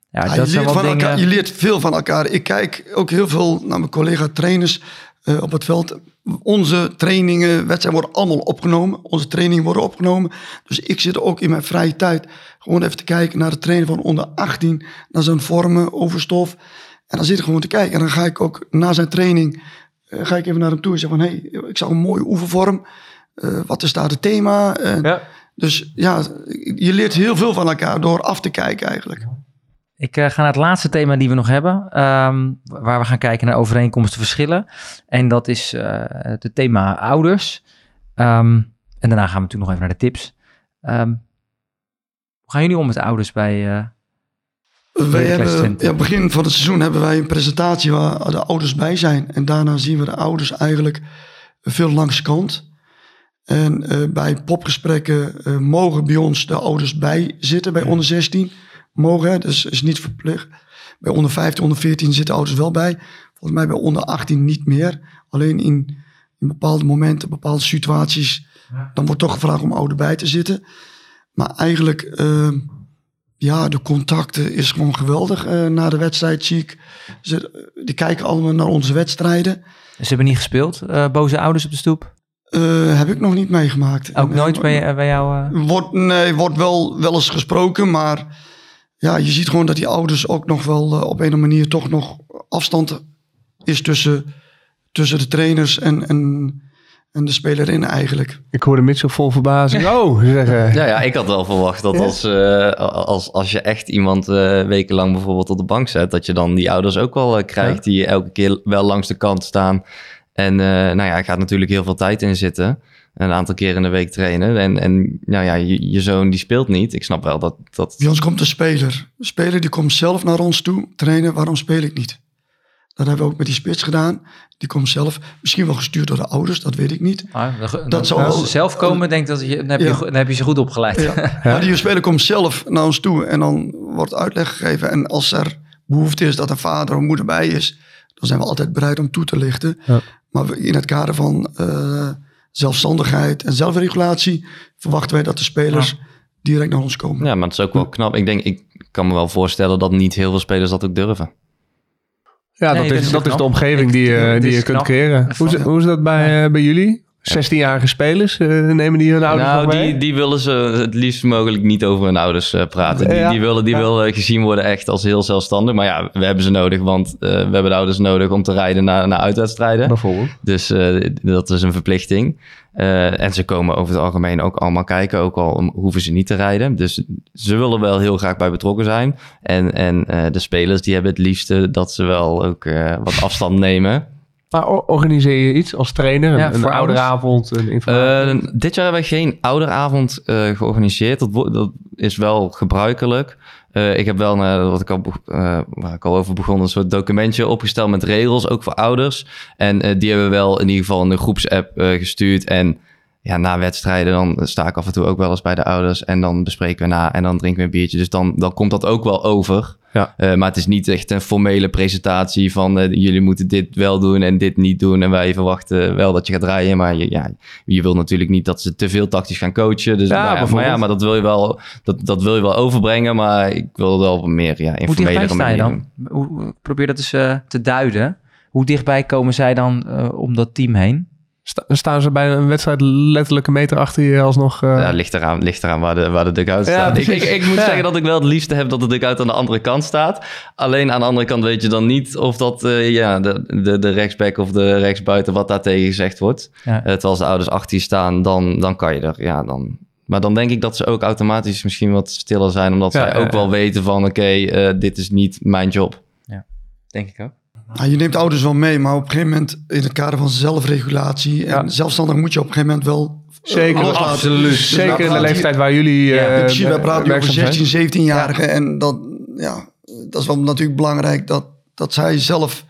Ja, dat je, zijn leert wel van dingen. elkaar, je leert veel van elkaar. Ik kijk ook heel veel naar mijn collega-trainers eh, op het veld. Onze trainingen, wedstrijden worden allemaal opgenomen. Onze trainingen worden opgenomen. Dus ik zit ook in mijn vrije tijd gewoon even te kijken naar de trainer van onder 18. Naar zijn vormen, overstof. En dan zit ik gewoon te kijken. En dan ga ik ook na zijn training, eh, ga ik even naar hem toe en zeg van... hé, hey, ik zag een mooie oefenvorm. Eh, wat is daar het thema? Ja. Dus ja, je leert heel veel van elkaar door af te kijken eigenlijk. Ik eh, ga naar het laatste thema die we nog hebben, ehm, waar we gaan kijken naar overeenkomsten, verschillen. En dat is eh, het thema ouders. Ehm, en daarna gaan we natuurlijk nog even naar de tips. Ehm, hoe gaan jullie om met ouders bij... eh, Wij hebben, ja, begin van het seizoen hebben wij een presentatie waar de ouders bij zijn. En daarna zien we de ouders eigenlijk veel langs kant. En bij popgesprekken mogen bij ons de ouders bij zitten, bij onder 16. Mogen, hè, dus is niet verplicht. Bij onder 15, onder 14 zitten ouders wel bij. Volgens mij bij onder 18 niet meer. Alleen in, in bepaalde momenten, bepaalde situaties, dan wordt toch gevraagd om ouder bij te zitten. Maar eigenlijk, eh, ja, de contacten is gewoon geweldig. Eh, na de wedstrijd zie ik, ze, die kijken allemaal naar onze wedstrijden. Ze hebben niet gespeeld, eh, boze ouders op de stoep. Eh, heb ik nog niet meegemaakt. Ook nooit eh, bij, bij jou? eh? Wordt, nee, wordt wel, wel eens gesproken, maar ja, je ziet gewoon dat die ouders ook nog wel eh, op een of andere manier toch nog afstand is tussen, tussen de trainers en, en, en de spelerin eigenlijk. Ik hoorde Mitchell vol verbazing. Oh, zeggen. Ja, ja, ik had wel verwacht dat als, eh, als, als je echt iemand eh, wekenlang bijvoorbeeld op de bank zet, dat je dan die ouders ook wel krijgt die elke keer wel langs de kant staan. En eh, nou ja, er gaat natuurlijk heel veel tijd in zitten. Een aantal keer in de week trainen. En, en nou ja, je, je zoon die speelt niet. Ik snap wel dat... dat Bij ons komt een speler. Een speler die komt zelf naar ons toe trainen. Waarom speel ik niet? Dat hebben we ook met die spits gedaan. Die komt zelf, misschien wel gestuurd door de ouders, dat weet ik niet. Ah, Dat zou als ze zelf komen, denk dat je, dan, heb je, Ja. dan heb je ze goed opgeleid. Ja. <laughs> Maar die speler komt zelf naar ons toe en dan wordt uitleg gegeven. En als er behoefte is dat een vader of moeder bij is, dan zijn we altijd bereid om toe te lichten. Ja. Maar we- in het kader van eh, zelfstandigheid en zelfregulatie verwachten wij dat de spelers direct naar ons komen. ja, maar het is ook wel knap. Ik denk, ik kan me wel voorstellen dat niet heel veel spelers dat ook durven. Ja, Nee, dat, is, dat is de omgeving Ik- die, je- het die je kunt creëren. Hoe, hoe is dat bij, eh, bij jullie? 16-jarige spelers, eh, nemen die hun ouders nou, mee? die, die willen ze het liefst mogelijk niet over hun ouders eh, praten. Die, Ja. die willen, die Ja. willen gezien worden echt als heel zelfstandig. Maar ja, we hebben ze nodig, want eh, we hebben de ouders nodig om te rijden naar, naar uitwedstrijden. Bijvoorbeeld. Dus dat is een verplichting. En ze komen over het algemeen ook allemaal kijken, ook al hoeven ze niet te rijden. Dus ze willen wel heel graag bij betrokken zijn. En, en de spelers die hebben het liefste dat ze wel ook wat afstand nemen. Maar organiseer je iets als trainer? Ja, een ouderavond? Een? Eh, dit jaar hebben we geen ouderavond eh, georganiseerd. Dat, dat is wel gebruikelijk. Eh, ik heb wel, wat ik al, waar ik al over begon, een soort documentje opgesteld met regels, ook voor ouders. En die hebben we wel in ieder geval in de groepsapp gestuurd. En ja, na wedstrijden dan sta ik af en toe ook wel eens bij de ouders. En dan bespreken we na en dan drinken we een biertje. Dus dan, dan komt dat ook wel over. Ja. Eh, maar het is niet echt een formele presentatie van eh, jullie moeten dit wel doen en dit niet doen. En wij verwachten wel dat je gaat rijden. Maar je, ja, je wil natuurlijk niet dat ze te veel tactisch gaan coachen. Dus, Ja, maar, ja, maar, ja, maar dat wil je wel, dat, dat wil je wel overbrengen. Maar ik wil wel meer ja, Hoe informelere dichtbij sta je dan? Hoe, hoe- probeer dat eens eh, te duiden. Hoe dichtbij komen zij dan om dat team heen? Sta- staan ze bij een wedstrijd letterlijk een meter achter je alsnog? eh, Ja, ligt eraan, ligt eraan waar de, waar de dugout Ja, staat. ik, ik, ik moet Ja. zeggen dat ik wel het liefste heb dat de dugout aan de andere kant staat. Alleen aan de andere kant weet je dan niet of dat eh, ja, de, de, de rechtsback of de rechtsbuiten wat daar tegen gezegd wordt. Ja. Terwijl als de ouders achter je staan, dan, dan kan je er. Ja, dan. Maar dan denk ik dat ze ook automatisch misschien wat stiller zijn. Omdat Ja, zij ja, ook wel ja. weten van oké, eh, dit is niet mijn job. Denk ik ook. Nou, je neemt ouders wel mee, maar op een gegeven moment in het kader van zelfregulatie en Ja. zelfstandig moet je op een gegeven moment wel eh, Zeker, laten. absoluut. Dus Zeker in de hier- leeftijd waar jullie Ja, eh, praten over werkzaam zijn. 16, 17-jarigen. En dat, ja, dat is wel natuurlijk belangrijk dat, dat zij zelf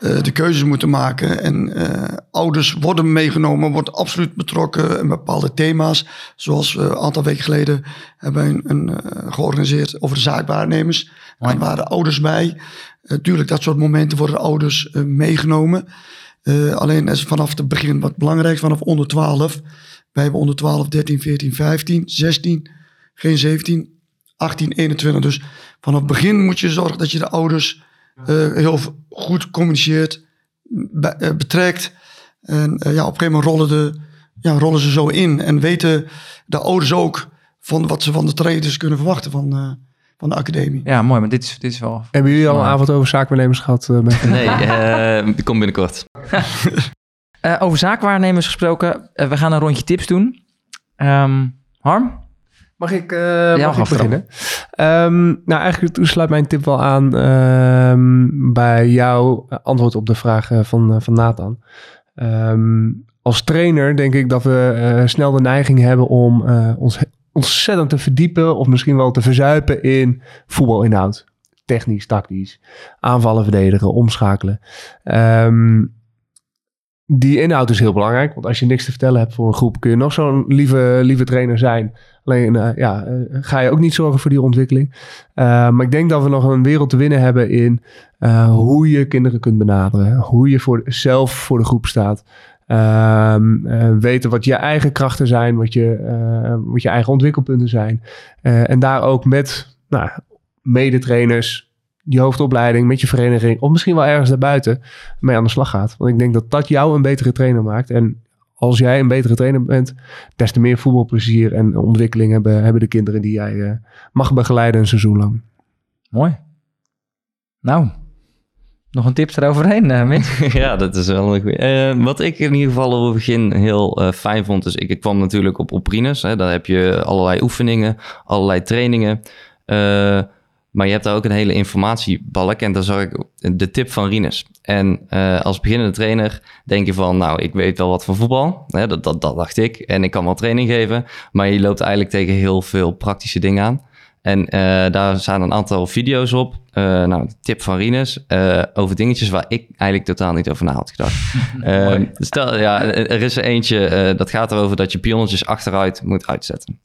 eh, de keuzes moeten maken. En eh, ouders worden meegenomen, worden absoluut betrokken in bepaalde thema's. Zoals we een aantal weken geleden hebben een, een eh, georganiseerd over de zaakwaarnemers. Daar waren ouders bij. Eh, tuurlijk, dat soort momenten worden ouders meegenomen. Alleen is vanaf het begin wat belangrijk, vanaf onder 12. Wij hebben onder 12, 13, 14, 15, 16, geen 17, 18, 21. Dus vanaf het begin moet je zorgen dat je de ouders eh, heel goed communiceert, be- eh, betrekt. En eh, ja, op een gegeven moment rollen, de, ja, rollen ze zo in. En weten de ouders ook van wat ze van de trainers kunnen verwachten van, eh, van de academie. Ja, mooi, maar dit is, dit is wel... Hebben jullie al een avond over zaakwaarnemers gehad? eh, met- Nee, eh, die komt binnenkort. <laughs> Eh, over zaakwaarnemers gesproken, we gaan een rondje tips doen. Ehm, Harm, Mag ik, uh, Ja, mag ik beginnen? Ehm, nou, eigenlijk sluit mijn tip wel aan ehm, bij jouw antwoord op de vraag eh, van, eh, van Nathan. Ehm, als trainer denk ik dat we eh, snel de neiging hebben om eh, ons ontzettend te verdiepen of misschien wel te verzuipen in voetbalinhoud. Technisch, tactisch, aanvallen, verdedigen, omschakelen. Ehm, die inhoud is heel belangrijk, want als je niks te vertellen hebt voor een groep, kun je nog zo'n lieve, lieve trainer zijn. Alleen eh, ja, eh, ga je ook niet zorgen voor die ontwikkeling. Uh, maar ik denk dat we nog een wereld te winnen hebben in hoe je kinderen kunt benaderen. Hoe je voor, zelf voor de groep staat. Uh, weten wat je eigen krachten zijn, wat je, je eigen ontwikkelpunten zijn. En daar ook met nou, medetrainers, die hoofdopleiding, met je vereniging, of misschien wel ergens daarbuiten, mee aan de slag gaat. Want ik denk dat dat jou een betere trainer maakt. En als jij een betere trainer bent, des te meer voetbalplezier en ontwikkeling hebben, hebben de kinderen die jij uh, mag begeleiden een seizoen lang. Mooi. Nou, nog een tip eroverheen, uh, Mitch? <laughs> ja, dat is wel een goede. Uh, wat ik in ieder geval op het begin heel uh, fijn vond, is ik, ik kwam natuurlijk op Oprinus. Hè, daar heb je allerlei oefeningen, allerlei trainingen. Maar je hebt daar ook een hele informatiebalk. En daar zag ik de tip van Rinus. En uh, als beginnende trainer denk je van... nou, ik weet wel wat van voetbal. Hè, dat, dat, dat dacht ik. En ik kan wel training geven. Maar je loopt eigenlijk tegen heel veel praktische dingen aan. En uh, daar staan een aantal video's op. Uh, nou, de tip van Rinus. Over dingetjes waar ik eigenlijk totaal niet over na had gedacht. <laughs> stel, ja, er is er eentje. dat gaat erover dat je pionnetjes achteruit moet uitzetten.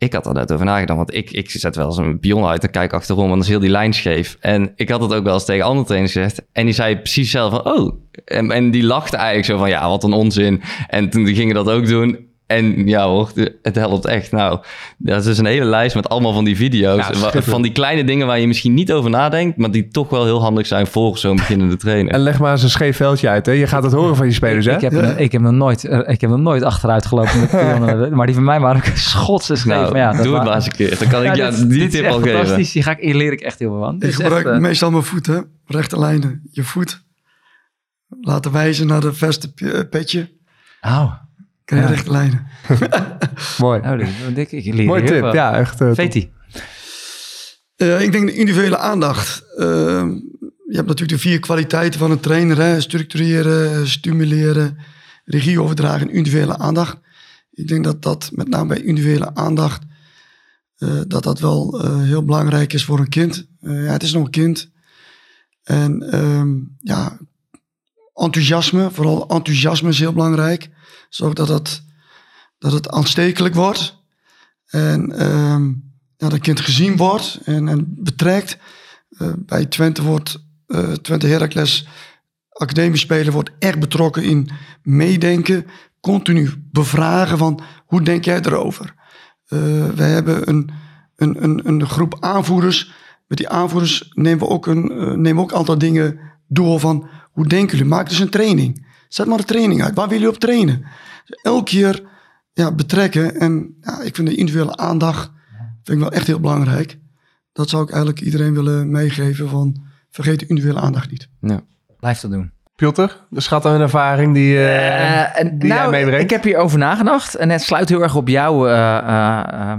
Ik had er net over nagedacht, want ik, ik zet wel eens een pion uit en kijk achterom, want dan is heel die lijn scheef. En ik had het ook wel eens tegen andere trainers gezegd. En die zei precies zelf van, oh. En, en die lachte eigenlijk zo van, ja, wat een onzin. En toen gingen dat ook doen. En ja hoor, het helpt echt. Nou, dat is dus een hele lijst met allemaal van die video's. Ja, van die kleine dingen waar je misschien niet over nadenkt, maar die toch wel heel handig zijn voor zo'n beginnende trainer. En leg maar eens een scheef veldje uit. Hè? Je gaat het horen van je spelers, hè? Ik heb, ja. ik heb, nog, nooit, ik heb nog nooit achteruit gelopen met <laughs> pionnen. maar die van mij waren ook schotse scheef. Nou, maar ja, doe het maar eens een keer. Dan kan ik ja, dit, die tip al geven. Die ga ik, leer ik echt heel veel van. Ik gebruik echt, uh... meestal mijn voeten, rechte lijnen. Je voet laten wijzen naar de verste petje. Oh. Krijg je ja. rechte lijnen. <laughs> Mooi. Oh, dat, ik, ik leer Mooi tip, ja, echt. Uh, Veti. Uh, ik denk de individuele aandacht. Uh, je hebt natuurlijk de vier kwaliteiten van een trainer. Hè? Structureren, stimuleren, regie overdragen en individuele aandacht. Ik denk dat dat met name bij individuele aandacht... Uh, dat dat wel heel belangrijk is voor een kind. ja, het is nog een kind. En um, ja, enthousiasme, vooral enthousiasme is heel belangrijk. Zorg dat het, dat het aanstekelijk wordt. En um, ja, dat kind gezien wordt en, en betrekt. Uh, bij Twente wordt uh, Twente Heracles academisch spelen wordt echt betrokken in meedenken. Continu bevragen van hoe denk jij erover? Uh, we hebben een, een, een, een groep aanvoerders. Met die aanvoerders nemen we ook een, nemen ook aantal dingen door van hoe denken jullie? Maak dus een training. Zet maar een training uit. Waar willen jullie op trainen? Dus elke keer ja, betrekken. En ja, ik vind de individuele aandacht vind ik wel echt heel belangrijk. Dat zou ik eigenlijk iedereen willen meegeven van vergeet de individuele aandacht niet. Ja. Blijf dat doen. Piotr, de schat aan ervaring die, uh, uh, en, die nou, jij meebrengt. Ik heb hierover nagedacht en het sluit heel erg op jouw uh,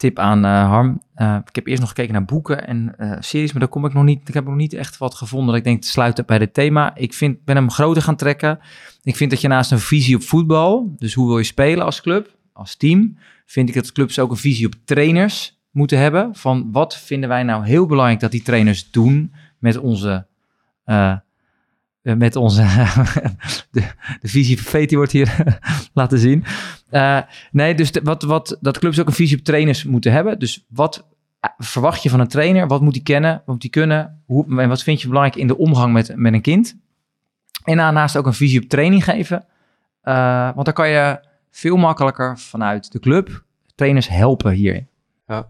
tip aan Harm. ik heb eerst nog gekeken naar boeken en series, maar daar kom ik nog niet. Ik heb nog niet echt wat gevonden dat ik denk te sluiten bij dit thema. Ik vind, ben hem groter gaan trekken. Ik vind dat je naast een visie op voetbal, dus hoe wil je spelen als club, als team, vind ik dat clubs ook een visie op trainers moeten hebben. Van wat vinden wij nou heel belangrijk dat die trainers doen met onze. Uh, met onze. <laughs> de, de, visie van Feti wordt hier <laughs> laten zien. Uh, nee, dus de, wat, wat, dat clubs ook een visie op trainers moeten hebben. Dus wat verwacht je van een trainer? Wat moet hij kennen? Wat moet hij kunnen? Hoe, en wat vind je belangrijk in de omgang met, met een kind? En daarnaast ook een visie op training geven. Uh, want dan kan je veel makkelijker vanuit de club trainers helpen hierin. Ja.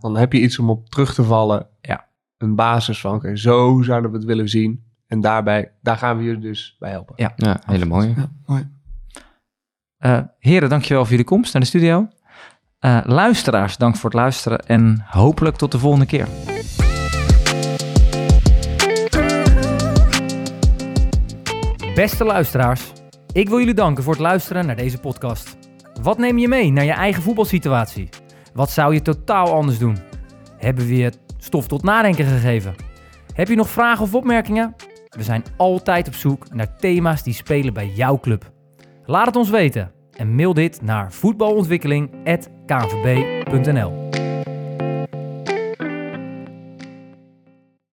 Dan heb je iets om op terug te vallen. Ja. Een basis van, oké, okay, zo zouden we het willen zien. En daarbij, daar gaan we je dus bij helpen. Ja, ja hele mooi. Ja, mooi. Uh, heren, dankjewel voor jullie komst naar de studio. Uh, luisteraars, dank voor het luisteren en hopelijk tot de volgende keer. Beste luisteraars, ik wil jullie danken voor het luisteren naar deze podcast. Wat neem je mee naar je eigen voetbalsituatie? Wat zou je totaal anders doen? Hebben we je stof tot nadenken gegeven? Heb je nog vragen of opmerkingen? We zijn altijd op zoek naar thema's die spelen bij jouw club. Laat het ons weten en mail dit naar voetbalontwikkeling.kvb.nl